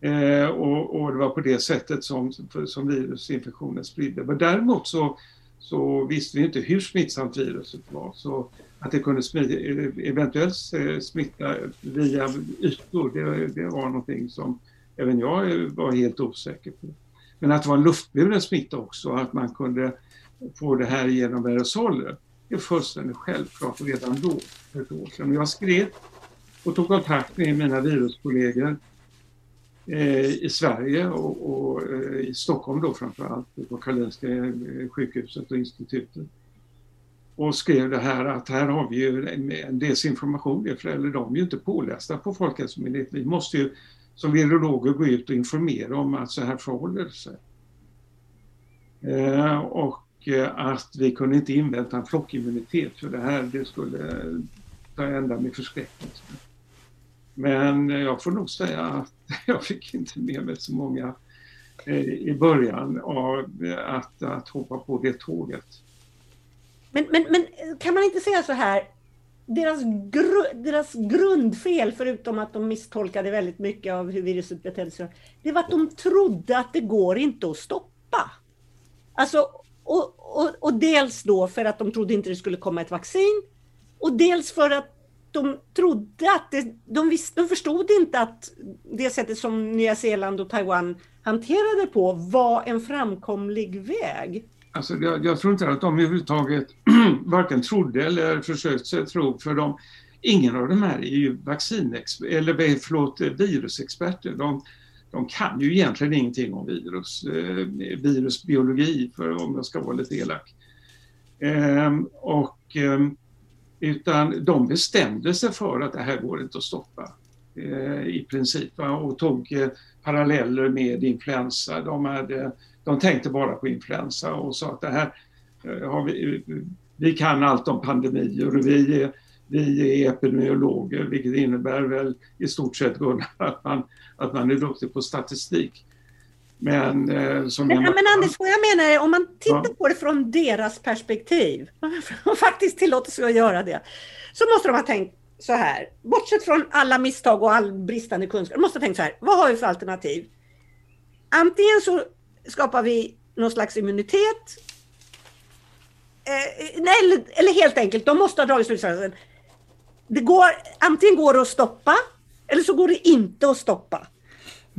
Eh, och, och, det var på det sättet som, som virusinfektionen spridde. Men däremot så, så visste vi inte hur smittsamt viruset var. Så att det kunde smida, eventuellt eh, smitta via ytor, det, det var någonting som även jag var helt osäker på. Men att det var en luftburen smitta också, att man kunde får det här genom aerosoler, det är fullständigt självklart redan då, för ett år sedan. Jag skrev och tog kontakt med mina viruskollegor Eh, i Sverige och, och eh, i Stockholm då framförallt på Karolinska eh, sjukhuset och institutet. Och skrev det här att här har vi ju en desinformation, för eller de är ju inte pålästa på Folkhälsomyndigheten. Vi måste ju som virologer gå ut och informera om att så här förhåller det sig. Eh, och Eh, att vi kunde inte invänta en flockimmunitet för det här det skulle ta ända med förskräckelse. Men jag får nog säga att jag fick inte med mig så många eh, i början av eh, att, att hoppa på det tåget. Men, men, men kan man inte säga så här, deras, gru, deras grundfel, förutom att de misstolkade väldigt mycket av hur viruset betedde sig, det var att de trodde att det går inte att stoppa. Alltså, och, och, och dels då för att de trodde inte det skulle komma ett vaccin, och dels för att de trodde att det, de, visste, de förstod inte att det sättet som Nya Zeeland och Taiwan hanterade på var en framkomlig väg. Alltså, jag, jag tror inte att de överhuvudtaget varken trodde eller försökte tro, för de, ingen av de här är ju vaccinexperter, eller förlåt, virusexperter. De, de kan ju egentligen ingenting om virus, eh, virusbiologi, för om jag ska vara lite elak. Eh, och eh, utan de bestämde sig för att det här går inte att stoppa eh, i princip va? och tog eh, paralleller med influensa. De, hade, de tänkte bara på influensa och sa att det här eh, har vi, vi kan allt om pandemier och vi är, vi är epidemiologer vilket innebär väl i stort sett att man, att man är duktig på statistik. Men, eh, som men, men Anders, vad jag menar är om man tittar ja. på det från deras perspektiv, och faktiskt tillåter sig att göra det, så måste de ha tänkt, så här, bortsett från alla misstag och all bristande kunskap, måste ha tänkt så här, vad har vi för alternativ? Antingen så skapar vi någon slags immunitet. Eh, nej, eller, eller, helt enkelt, de måste ha dragit slutsatsen. Det går, antingen går det att stoppa, eller så går det inte att stoppa.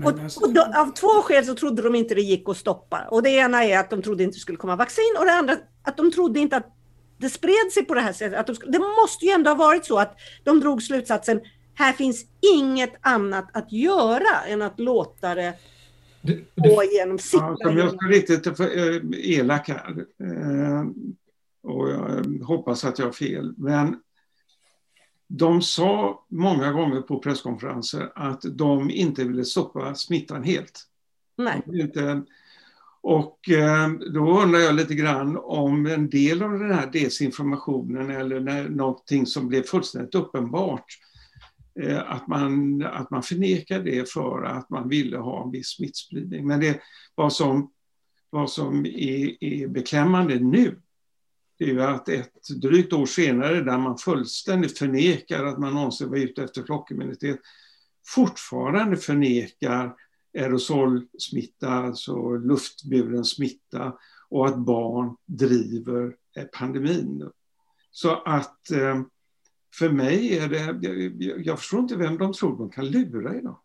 Och, alltså- och då, av två skäl så trodde de inte det gick att stoppa. Och det ena är att de trodde inte det skulle komma vaccin och det andra att de trodde inte att det spred sig på det här sättet. Att de, det måste ju ändå ha varit så att de drog slutsatsen, här finns inget annat att göra än att låta det gå genom sitt... Ja, som jag ska riktigt eh, elak här, eh, och jag hoppas att jag har fel, men de sa många gånger på presskonferenser att de inte ville stoppa smittan helt. Nej. Inte, och eh, då undrar jag lite grann om en del av den här desinformationen eller när, någonting som blev fullständigt uppenbart, eh, att, man, att man förnekar det för att man ville ha en viss smittspridning. Men det, vad som, vad som är, är beklämmande nu, det är ju att ett drygt år senare, där man fullständigt förnekar att man någonsin var ute efter flockimmunitet, fortfarande förnekar aerosolsmitta, alltså luftburen smitta och att barn driver eh, pandemin. Så att eh, för mig är det, jag förstår inte vem de tror de kan lura idag.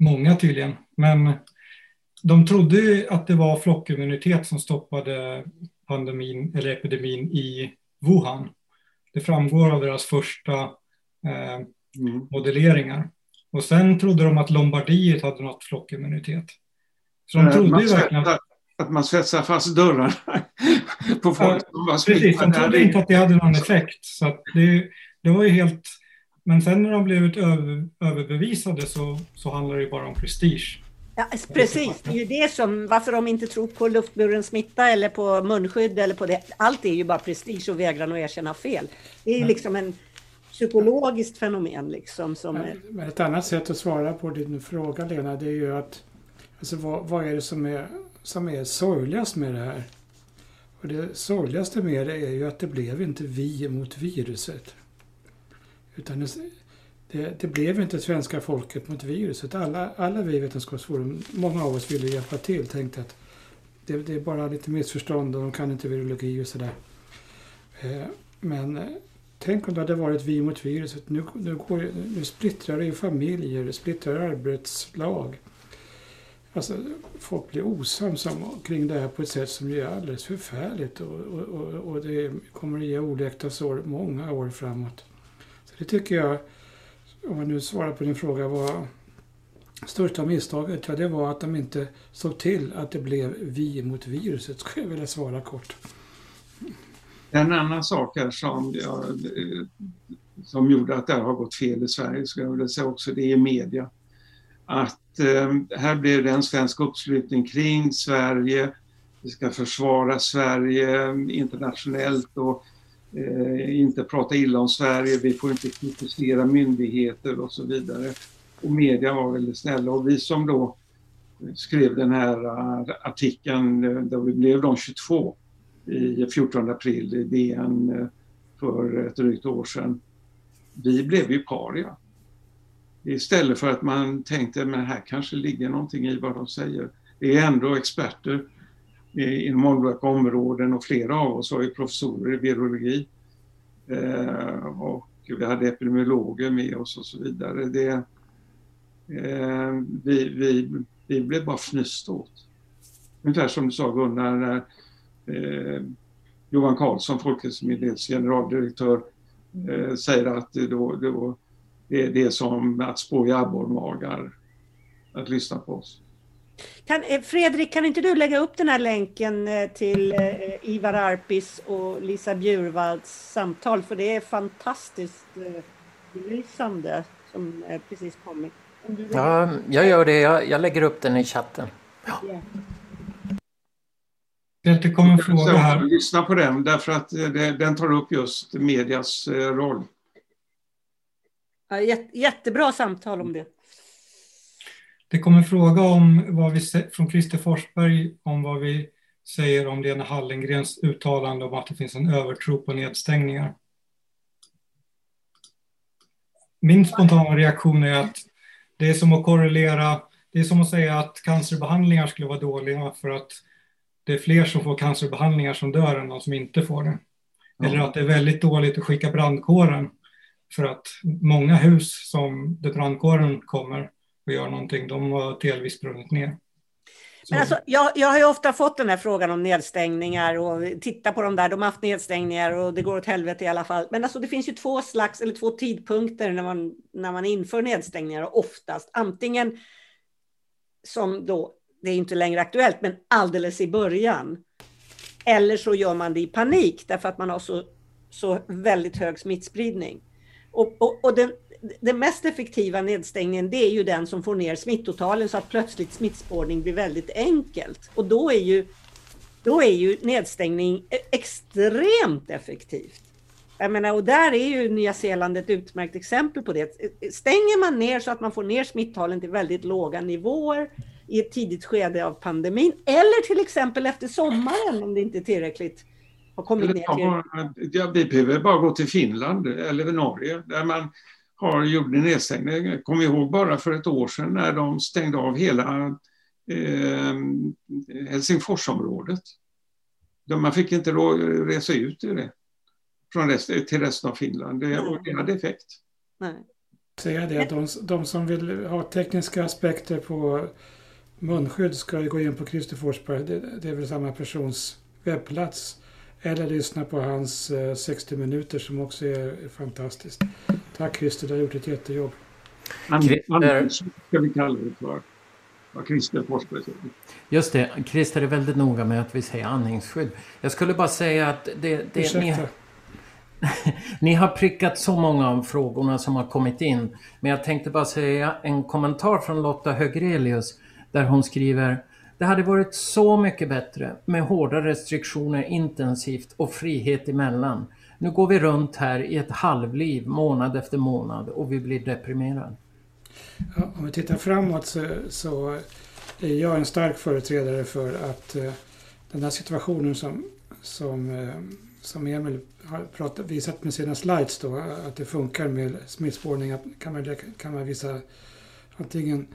Många tydligen, men de trodde att det var flockimmunitet som stoppade pandemin eller epidemin i Wuhan. Det framgår av deras första eh, mm. modelleringar. Och sen trodde de att Lombardiet hade nått flockimmunitet. Så de eh, trodde man ju verkligen att... Att man svetsar fast dörrarna på folk som var Precis, de trodde inte att det hade någon effekt. Så det, det var ju helt... Men sen när de blev över, överbevisade så, så handlar det bara om prestige. Ja, precis, det är ju det som, varför de inte tror på luftburen smitta eller på munskydd eller på det. Allt är ju bara prestige och vägran att erkänna fel. Det är ju liksom en psykologiskt fenomen. Liksom, som men, är... ett annat sätt att svara på din fråga Lena, det är ju att alltså, vad, vad är det som är, som är sorgligast med det här? Och det sorgligaste med det är ju att det blev inte vi mot viruset. Utan det, det, blev inte svenska folket mot viruset. Alla, alla vi vetenskapsforum, många av oss ville hjälpa till, tänkte att det, det är bara lite missförstånd och de kan inte virologi och sådär. Eh, men eh, Tänk om det hade varit vi mot viruset. Nu, nu, går, nu splittrar det ju familjer, det splittrar arbetslag. Alltså, folk blir osams kring det här på ett sätt som är alldeles förfärligt och, och, och det kommer att ge oläkta sår många år framåt. Så det tycker jag, om jag nu svarar på din fråga, var största misstaget, ja det var att de inte såg till att det blev vi mot viruset, skulle jag vilja svara kort. En annan sak här som, jag, som gjorde att det har gått fel i Sverige, skulle jag vilja säga också, det är media. Att eh, här blev det en svensk uppslutning kring Sverige, vi ska försvara Sverige internationellt och eh, inte prata illa om Sverige, vi får inte kritisera myndigheter och så vidare. Och media var väldigt snälla och vi som då skrev den här eh, artikeln, eh, där vi blev de 22, i 14 april i DN eh, för ett drygt år sedan. Vi blev ju paria. Istället för att man tänkte, men här kanske ligger någonting i vad de säger. Det är ändå experter inom olika områden och flera av oss var ju professorer i virologi. Eh, och vi hade epidemiologer med oss och så vidare. Det, eh, vi, vi, vi blev bara fnysta åt. Ungefär som du sa Gunnar, eh, Johan Karlsson, Folkhälsomyndighetens generaldirektör, eh, säger att det, då, då, det, det är som att spå i abborrmagar att lyssna på oss. Kan, eh, Fredrik, kan inte du lägga upp den här länken eh, till eh, Ivar Arpis och Lisa Bjurvalds samtal? För det är fantastiskt belysande som precis kommit. Ja, jag gör det. Jag, jag lägger upp den i chatten. Ja. Det kommer en fråga här. Lyssna på den, därför att den tar upp just medias roll. Ja, jättebra samtal om det. Det kommer en fråga om vad vi, från Christer Forsberg om vad vi säger om Lena Hallengrens uttalande om att det finns en övertro på nedstängningar. min spontana reaktion är att det är som att korrelera, det är som att säga att cancerbehandlingar skulle vara dåliga för att det är fler som får cancerbehandlingar som dör än de som inte får det. Eller att det är väldigt dåligt att skicka brandkåren för att många hus som där brandkåren kommer och gör någonting, de har delvis sprungit ner. Men alltså, jag, jag har ju ofta fått den här frågan om nedstängningar och titta på de där, de har haft nedstängningar och det går åt helvete i alla fall. Men alltså, det finns ju två slags, eller två tidpunkter när man, när man inför nedstängningar oftast. Antingen som då, det är inte längre aktuellt, men alldeles i början. Eller så gör man det i panik därför att man har så, så väldigt hög smittspridning. Och, och, och den, den mest effektiva nedstängningen det är ju den som får ner smittotalen så att plötsligt smittspårning blir väldigt enkelt. Och då är ju, då är ju nedstängning extremt effektivt. Jag menar, och där är ju Nya Zeeland ett utmärkt exempel på det. Stänger man ner så att man får ner smittalen till väldigt låga nivåer i ett tidigt skede av pandemin eller till exempel efter sommaren om det inte är tillräckligt har kommit ner till... Ja, vi behöver bara gå till Finland eller Norge där man har gjort en nedstängning. Kom ihåg bara för ett år sedan när de stängde av hela eh, Helsingforsområdet. Man fick inte resa ut i det, från rest, till resten av Finland. Det, och det hade effekt. Nej. Säga det de, de som vill ha tekniska aspekter på munskydd ska gå in på Christer Forsberg, det, det är väl samma persons webbplats. Eller lyssna på hans 60 eh, minuter som också är fantastiskt. Tack Christer, du har gjort ett jättejobb. Christer... ska vi kalla det för. Vad Christer Forsberg säger. Just det, Christer är väldigt noga med att vi säger andningsskydd. Jag skulle bara säga att det... det ni, ni har prickat så många av frågorna som har kommit in. Men jag tänkte bara säga en kommentar från Lotta Högrelius där hon skriver det hade varit så mycket bättre med hårda restriktioner intensivt och frihet emellan. Nu går vi runt här i ett halvliv månad efter månad och vi blir deprimerade. Ja, om vi tittar framåt så, så, är jag en stark företrädare för att eh, den här situationen som, som, eh, som Emil har pratat, visat med sina slides då, att det funkar med smittspårning, kan man, kan man visa antingen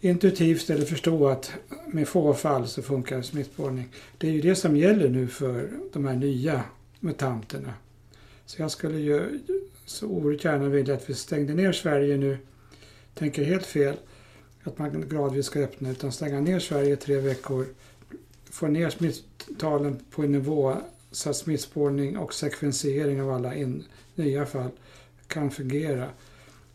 intuitivt eller förstå att med få fall så funkar smittspårning. Det är ju det som gäller nu för de här nya mutanterna. Så jag skulle ju så oerhört gärna vilja att vi stängde ner Sverige nu. Tänker helt fel att man gradvis ska öppna utan stänga ner Sverige tre veckor. Få ner smittalen på en nivå så att smittspårning och sekvensering av alla in, nya fall kan fungera.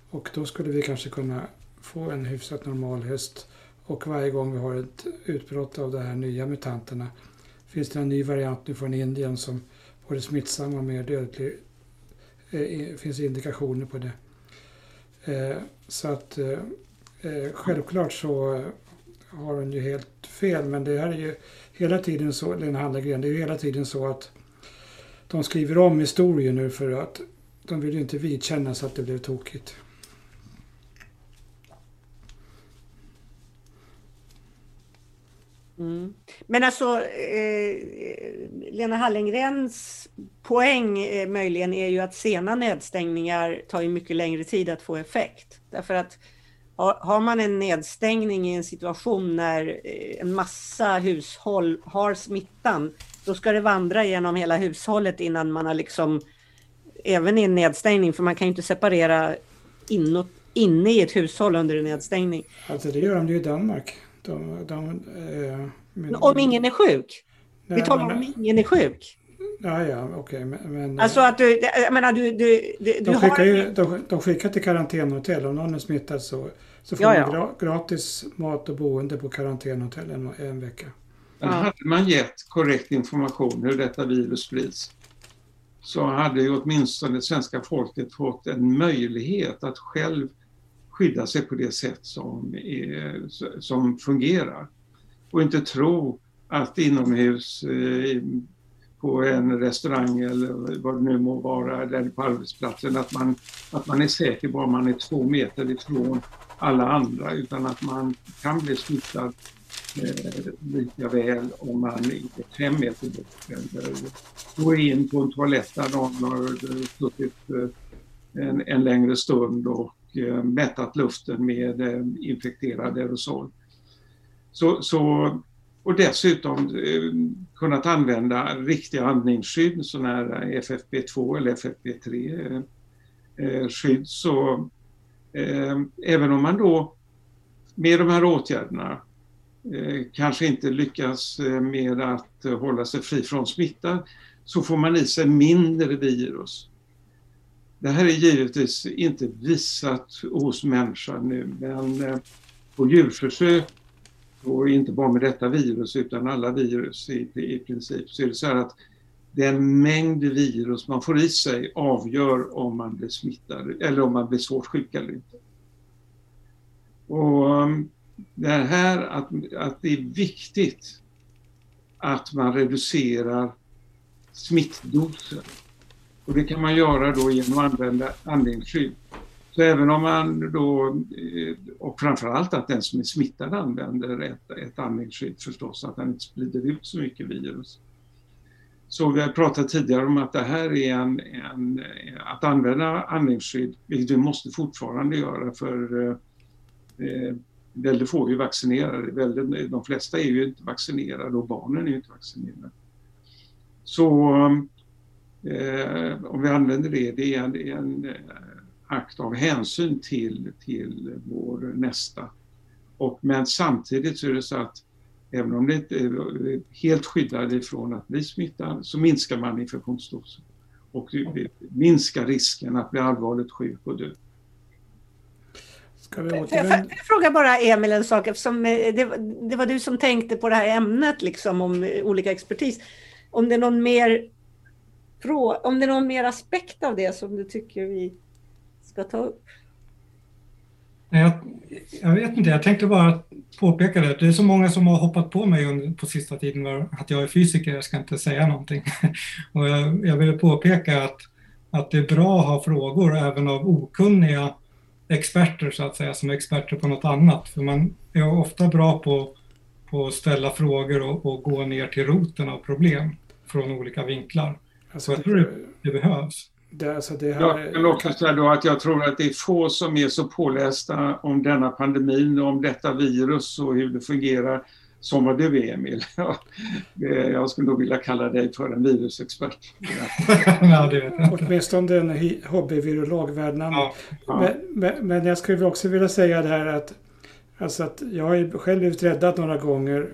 Och då skulle vi kanske kunna få en hyfsat normal höst. Och varje gång vi har ett utbrott av de här nya mutanterna finns det en ny variant nu från Indien som både smittsam och mer dödlig. Eh, finns indikationer på det. Eh, så att eh, eh, självklart så har hon ju helt fel men det här är ju hela tiden så, Lena Hallengren, det är ju hela tiden så att de skriver om historien nu för att de vill ju inte vidkännas att det blev tokigt. Mm. Men alltså, eh, eh, Lena Hallengrens poäng eh, möjligen är ju att sena nedstängningar tar ju mycket längre tid att få effekt. Därför att har, har man en nedstängning i en situation när eh, en massa hushåll har smittan, då ska det vandra genom hela hushållet innan man har liksom, även i en nedstängning, för man kan ju inte separera inåt, inne i ett hushåll under en nedstängning. Alltså det gör de ju i Danmark. De, de, eh, men, om ingen är sjuk? Nej, Vi talar men, om ingen är sjuk. Ja, ja, okej. Okay, men, men, alltså att du, jag menar du... du, du de, skickar har... ju, de, de skickar till karantänhotell. Om någon är smittad så, så får ja, man ja. gratis mat och boende på karantänhotell en, en vecka. Men hade man gett korrekt information hur detta virus sprids så hade ju åtminstone svenska folket fått en möjlighet att själv skydda sig på det sätt som, är, som fungerar. Och inte tro att inomhus eh, på en restaurang eller vad det nu må vara, eller på arbetsplatsen, att man, att man är säker bara man är två meter ifrån alla andra, utan att man kan bli smittad eh, lika väl om man är fem meter bort eller gå in på en toalett där någon har suttit eh, en, en längre stund och Eh, mättat luften med eh, infekterad aerosol. Så, så, och dessutom eh, kunnat använda riktiga andningsskydd, sådana här FFP2 eller FFP3-skydd. Så eh, även om man då med de här åtgärderna eh, kanske inte lyckas med att hålla sig fri från smitta så får man i sig mindre virus. Det här är givetvis inte visat hos människan nu men eh, på djurförsök och inte bara med detta virus utan alla virus i, i princip så är det så här att den mängd virus man får i sig avgör om man blir smittad eller om man blir svårt sjuk eller inte. Och mm, det här att, att det är viktigt att man reducerar smittdosen. Och det kan man göra då genom att använda andningsskydd. Så även om man då, eh, och framförallt att den som är smittad använder ett, ett andningsskydd förstås, att han inte sprider ut så mycket virus. Så vi har pratat tidigare om att det här är en, en eh, att använda andningsskydd, vilket vi måste fortfarande göra för eh, eh väldigt få är vaccinerade. Väldigt, de flesta är ju inte vaccinerade och barnen är ju inte vaccinerade. Så om vi använder det, det är en, en akt av hänsyn till, till vår nästa. Och, men samtidigt så är det så att även om det inte är helt skyddad ifrån att bli smittad så minskar man infektionsdosen och minskar risken att bli allvarligt sjuk och dö. Ska vi återvända? Jag, frågar bara Emil en sak, eftersom eh, det, det, var du som tänkte på det här ämnet liksom om olika expertis. Om det är någon mer om det är någon mer aspekt av det som du tycker vi ska ta upp? Jag, jag vet inte, jag tänkte bara påpeka det. Det är så många som har hoppat på mig på sista tiden att jag är fysiker, jag ska inte säga någonting. Och jag, jag ville påpeka att, att det är bra att ha frågor även av okunniga experter så att säga, som är experter på något annat. För man är ofta bra på, på att ställa frågor och, och gå ner till roten av problem från olika vinklar. Alltså, så jag tror det, det behövs. Det, alltså det här... Jag kan också säga då att jag tror att det är få som är så pålästa om denna pandemin och om detta virus och hur det fungerar som vad du är Emil. Jag skulle nog vilja kalla dig för en virusexpert. ja. Åtminstone en hobbyvirolog värd namnet. Ja. Men, men, men, jag skulle också vilja säga det här att, alltså att jag har själv blivit räddad några gånger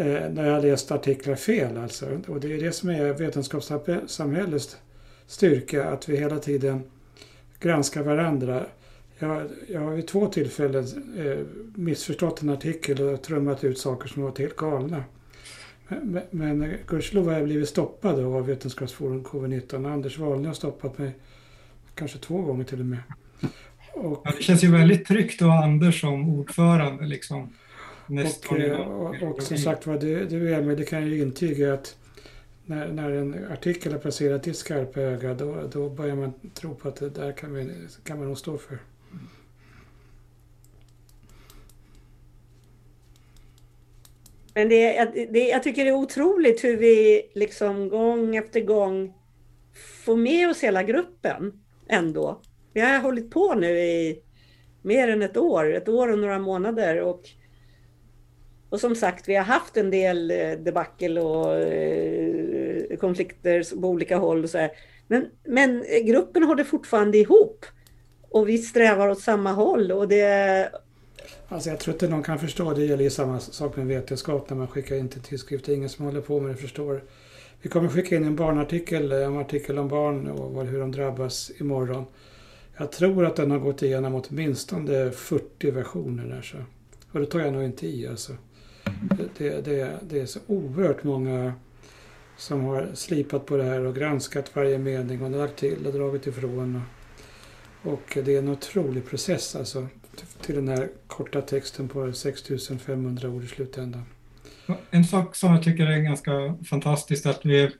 Eh, när jag har läst artiklar fel. Alltså. Och det är det som är vetenskapssamhällets styrka att vi hela tiden granskar varandra. Jag, jag har vid två tillfällen eh, missförstått en artikel och trummat ut saker som var helt galna. Men, men gudskelov har jag blivit stoppad av Vetenskapsforum COVID-19. Anders Wahlne har stoppat mig kanske två gånger till och med. Och, ja, det känns ju väldigt tryggt att ha Anders som ordförande. Liksom. Och, eh, och, och, som sagt var, du, du Emil, det kan jag ju intyga att när, när en artikel är placerad i skarpa öga då, då börjar man tro på att det där kan, vi, kan man nog stå för. Men det, det, jag tycker det är otroligt hur vi liksom gång efter gång får med oss hela gruppen ändå. Vi har hållit på nu i mer än ett år, ett år och några månader och och som sagt, vi har haft en del eh, debacle och eh, konflikter på olika håll. Och så här. Men, men eh, gruppen håller fortfarande ihop. Och vi strävar åt samma håll. Och det... Alltså jag tror inte någon kan förstå. Det gäller ju samma sak med vetenskap när man skickar in till tidskrifter. Ingen som håller på med det förstår. Vi kommer skicka in en barnartikel, en artikel om barn och hur de drabbas imorgon. Jag tror att den har gått igenom åtminstone 40 versioner där. Så. Och det tar jag nog inte i alltså. Det, det, det är så oerhört många som har slipat på det här och granskat varje mening och lagt till och dragit ifrån. Och det är en otrolig process alltså till den här korta texten på 6500 ord i slutändan. En sak som jag tycker är ganska fantastiskt är att vi är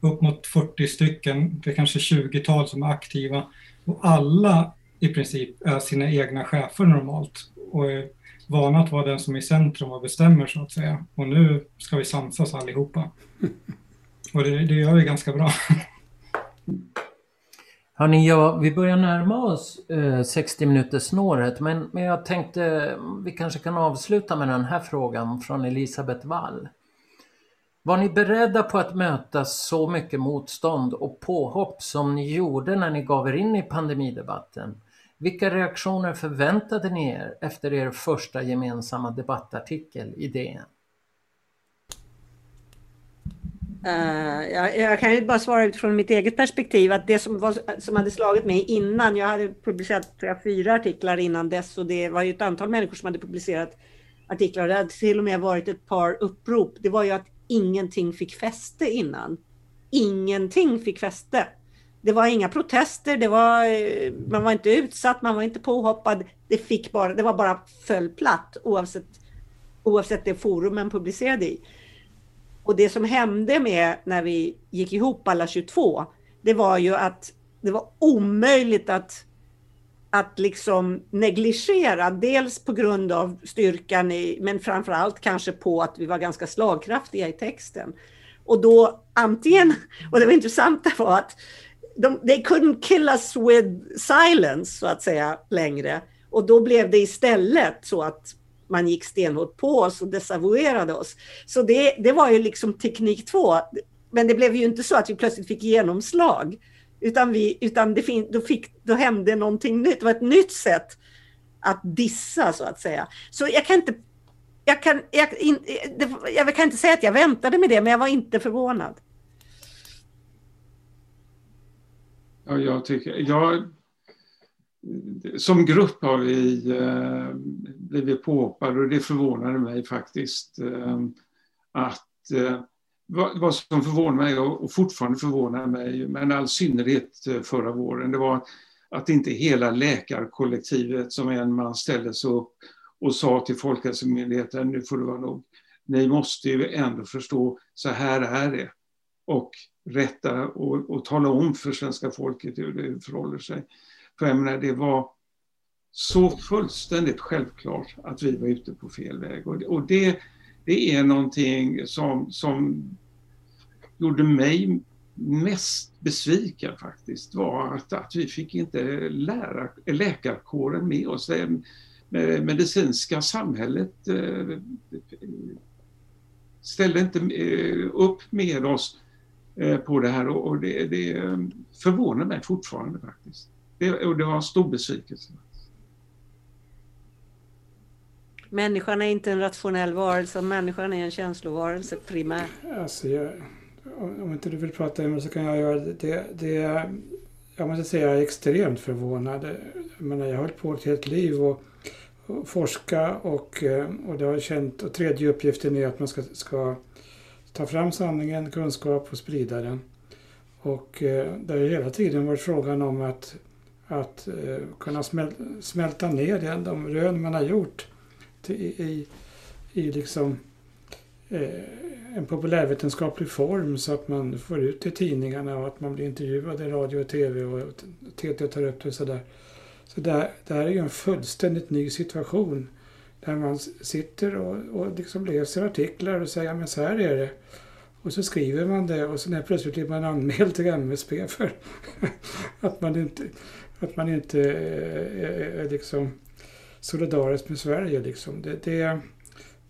upp mot 40 stycken, det är kanske 20-tal som är aktiva och alla i princip är sina egna chefer normalt och är vana att vara den som är i centrum och bestämmer så att säga. Och nu ska vi samsas allihopa. Och det, det gör vi ganska bra. Hörni, ja, vi börjar närma oss eh, 60 minuters snåret men, men jag tänkte mm, vi kanske kan avsluta med den här frågan från Elisabeth Wall. Var ni beredda på att möta så mycket motstånd och påhopp som ni gjorde när ni gav er in i pandemidebatten? Vilka reaktioner förväntade ni er efter er första gemensamma debattartikel i DN? Uh, jag, jag, kan ju bara svara utifrån mitt eget perspektiv att det som, var, som hade slagit mig innan, jag hade publicerat jag, fyra artiklar innan dess och det var ju ett antal människor som hade publicerat artiklar. Det hade till och med varit ett par upprop. Det var ju att ingenting fick fäste innan. Ingenting fick fäste. Det var inga protester, det var, eh, man var inte utsatt, man var inte påhoppad. Det, fick bara, det var bara föll platt oavsett, oavsett det forum man publicerade i. Och det som hände med när vi gick ihop alla 22, det var ju att det var omöjligt att, att liksom negligera, dels på grund av styrkan i, men framför allt kanske på att vi var ganska slagkraftiga i texten. Och då antingen, och det var intressanta var att de, they couldn't kill us with silence så att säga längre. Och då blev det istället så att man gick stenhårt på oss och desavouerade oss. Så det, det var ju liksom teknik två. Men det blev ju inte så att vi plötsligt fick genomslag. Utan, vi, utan det då, fick, då hände någonting nytt. Det var ett nytt sätt att dissa så att säga. Så jag kan inte jag kan, jag, in, jag kan inte säga att jag väntade med det, men jag var inte förvånad. Ja, jag tycker, jag, som grupp har vi eh, blivit påhoppade och det förvånade mig faktiskt eh, att eh, vad, vad, som förvånar mig och, och fortfarande förvånar mig, men all synnerhet eh, förra våren, det var att inte hela läkarkollektivet som en man ställde sig upp och sa till Folkhälsomyndigheten, nu får det vara nog. Ni måste ju ändå förstå, så här är det. Och rätta och, och tala om för svenska folket hur det förhåller sig. För jag menar, det var så fullständigt självklart att vi var ute på fel väg. Och, och det, det är någonting som, som gjorde mig mest besviken faktiskt var att, att vi fick inte lära, läkarkåren med oss. Det medicinska samhället eh, ställde inte eh, upp med oss på det här och det, det förvånar mig fortfarande faktiskt. Det, och det var en stor besvikelse. Människan är inte en rationell varelse, människan är en känslovarelse primärt. Alltså jag, om inte du vill prata Emil så kan jag göra det. det, det jag måste säga jag är extremt förvånad. Jag, menar, jag har hållit på ett helt liv och, och forska och, eh, och det har känt, och tredje uppgiften är att man ska, ska ta fram sanningen, kunskap och sprida den. Och eh, det har hela tiden varit frågan om att att eh, kunna smäl smälta ner de rön man har gjort till, i, i liksom, eh, en populärvetenskaplig form så att man får ut det i tidningarna och att man blir intervjuad i radio och tv och TT tar upp det och sådär. Så det, det här är ju en fullständigt ny situation där man sitter och, och liksom läser artiklar och säger men så här är det. Och så skriver man det och sen plötsligt blir man anmäld till MSB för att man inte att man inte är, är liksom solidarisk med Sverige. Liksom. Det, det,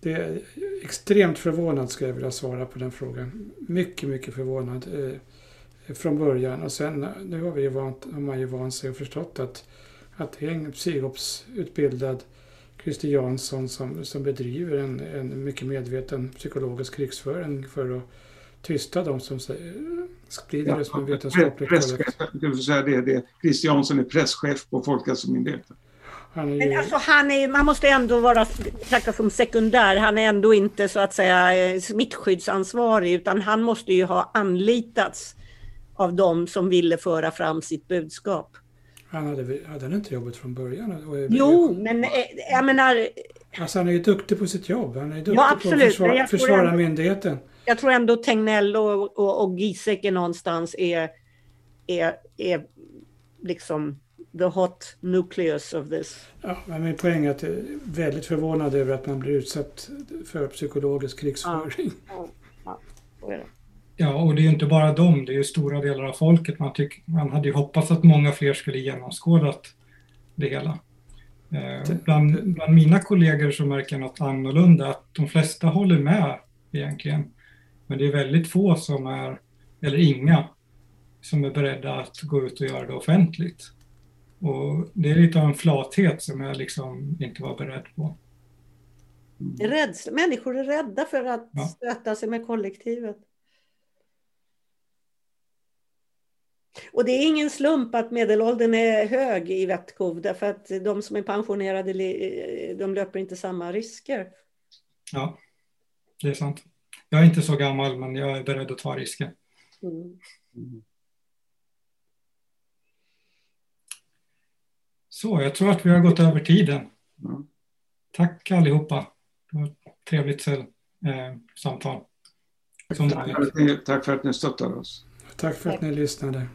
det är extremt förvånad ska jag vilja svara på den frågan. Mycket, mycket förvånad eh, från början. Och sen nu har, vi vant, har man ju vant sig och förstått att, att det är en psykopsutbildad Christer Jansson som, som bedriver en, en mycket medveten psykologisk krigsföring för att tysta de som sprider ja, det som en vetenskaplig. Christer Jansson är presschef på Folkhälsomyndigheten. Han är ju... Men alltså han är, man måste ändå vara betraktas som sekundär. Han är ändå inte så att säga smittskyddsansvarig utan han måste ju ha anlitats av de som ville föra fram sitt budskap. Han hade, hade han inte jobbet från början? Jo, men eh, jag menar... Alltså han är ju duktig på sitt jobb. Han är duktig ja, på att försvara, försvara myndigheten jag tror ändå Tegnell och, och, och Giesecke någonstans är, är, är liksom the hot nucleus of this. Ja, men min poäng är att jag är väldigt förvånad över att man blir utsatt för psykologisk krigsföring. Ja, ja, ja. Ja, och det är ju inte bara dem, det är ju stora delar av folket. Man, tyck, man hade ju hoppats att många fler skulle genomskådat det hela. Eh, bland, bland mina kollegor så märker jag något annorlunda, att de flesta håller med egentligen. Men det är väldigt få som är, eller inga, som är beredda att gå ut och göra det offentligt. Och det är lite av en flathet som jag liksom inte var beredd på. Rädsla. Människor är rädda för att ja. stöta sig med kollektivet. Och det är ingen slump att medelåldern är hög i Vettkov, därför att de som är pensionerade de löper inte samma risker. Ja, det är sant. Jag är inte så gammal, men jag är beredd att ta risker. Mm. Så, jag tror att vi har gått över tiden. Mm. Tack allihopa. Det var ett trevligt eh, samtal. Tack för, att ni, tack för att ni stöttade oss. Tack för att ni lyssnade.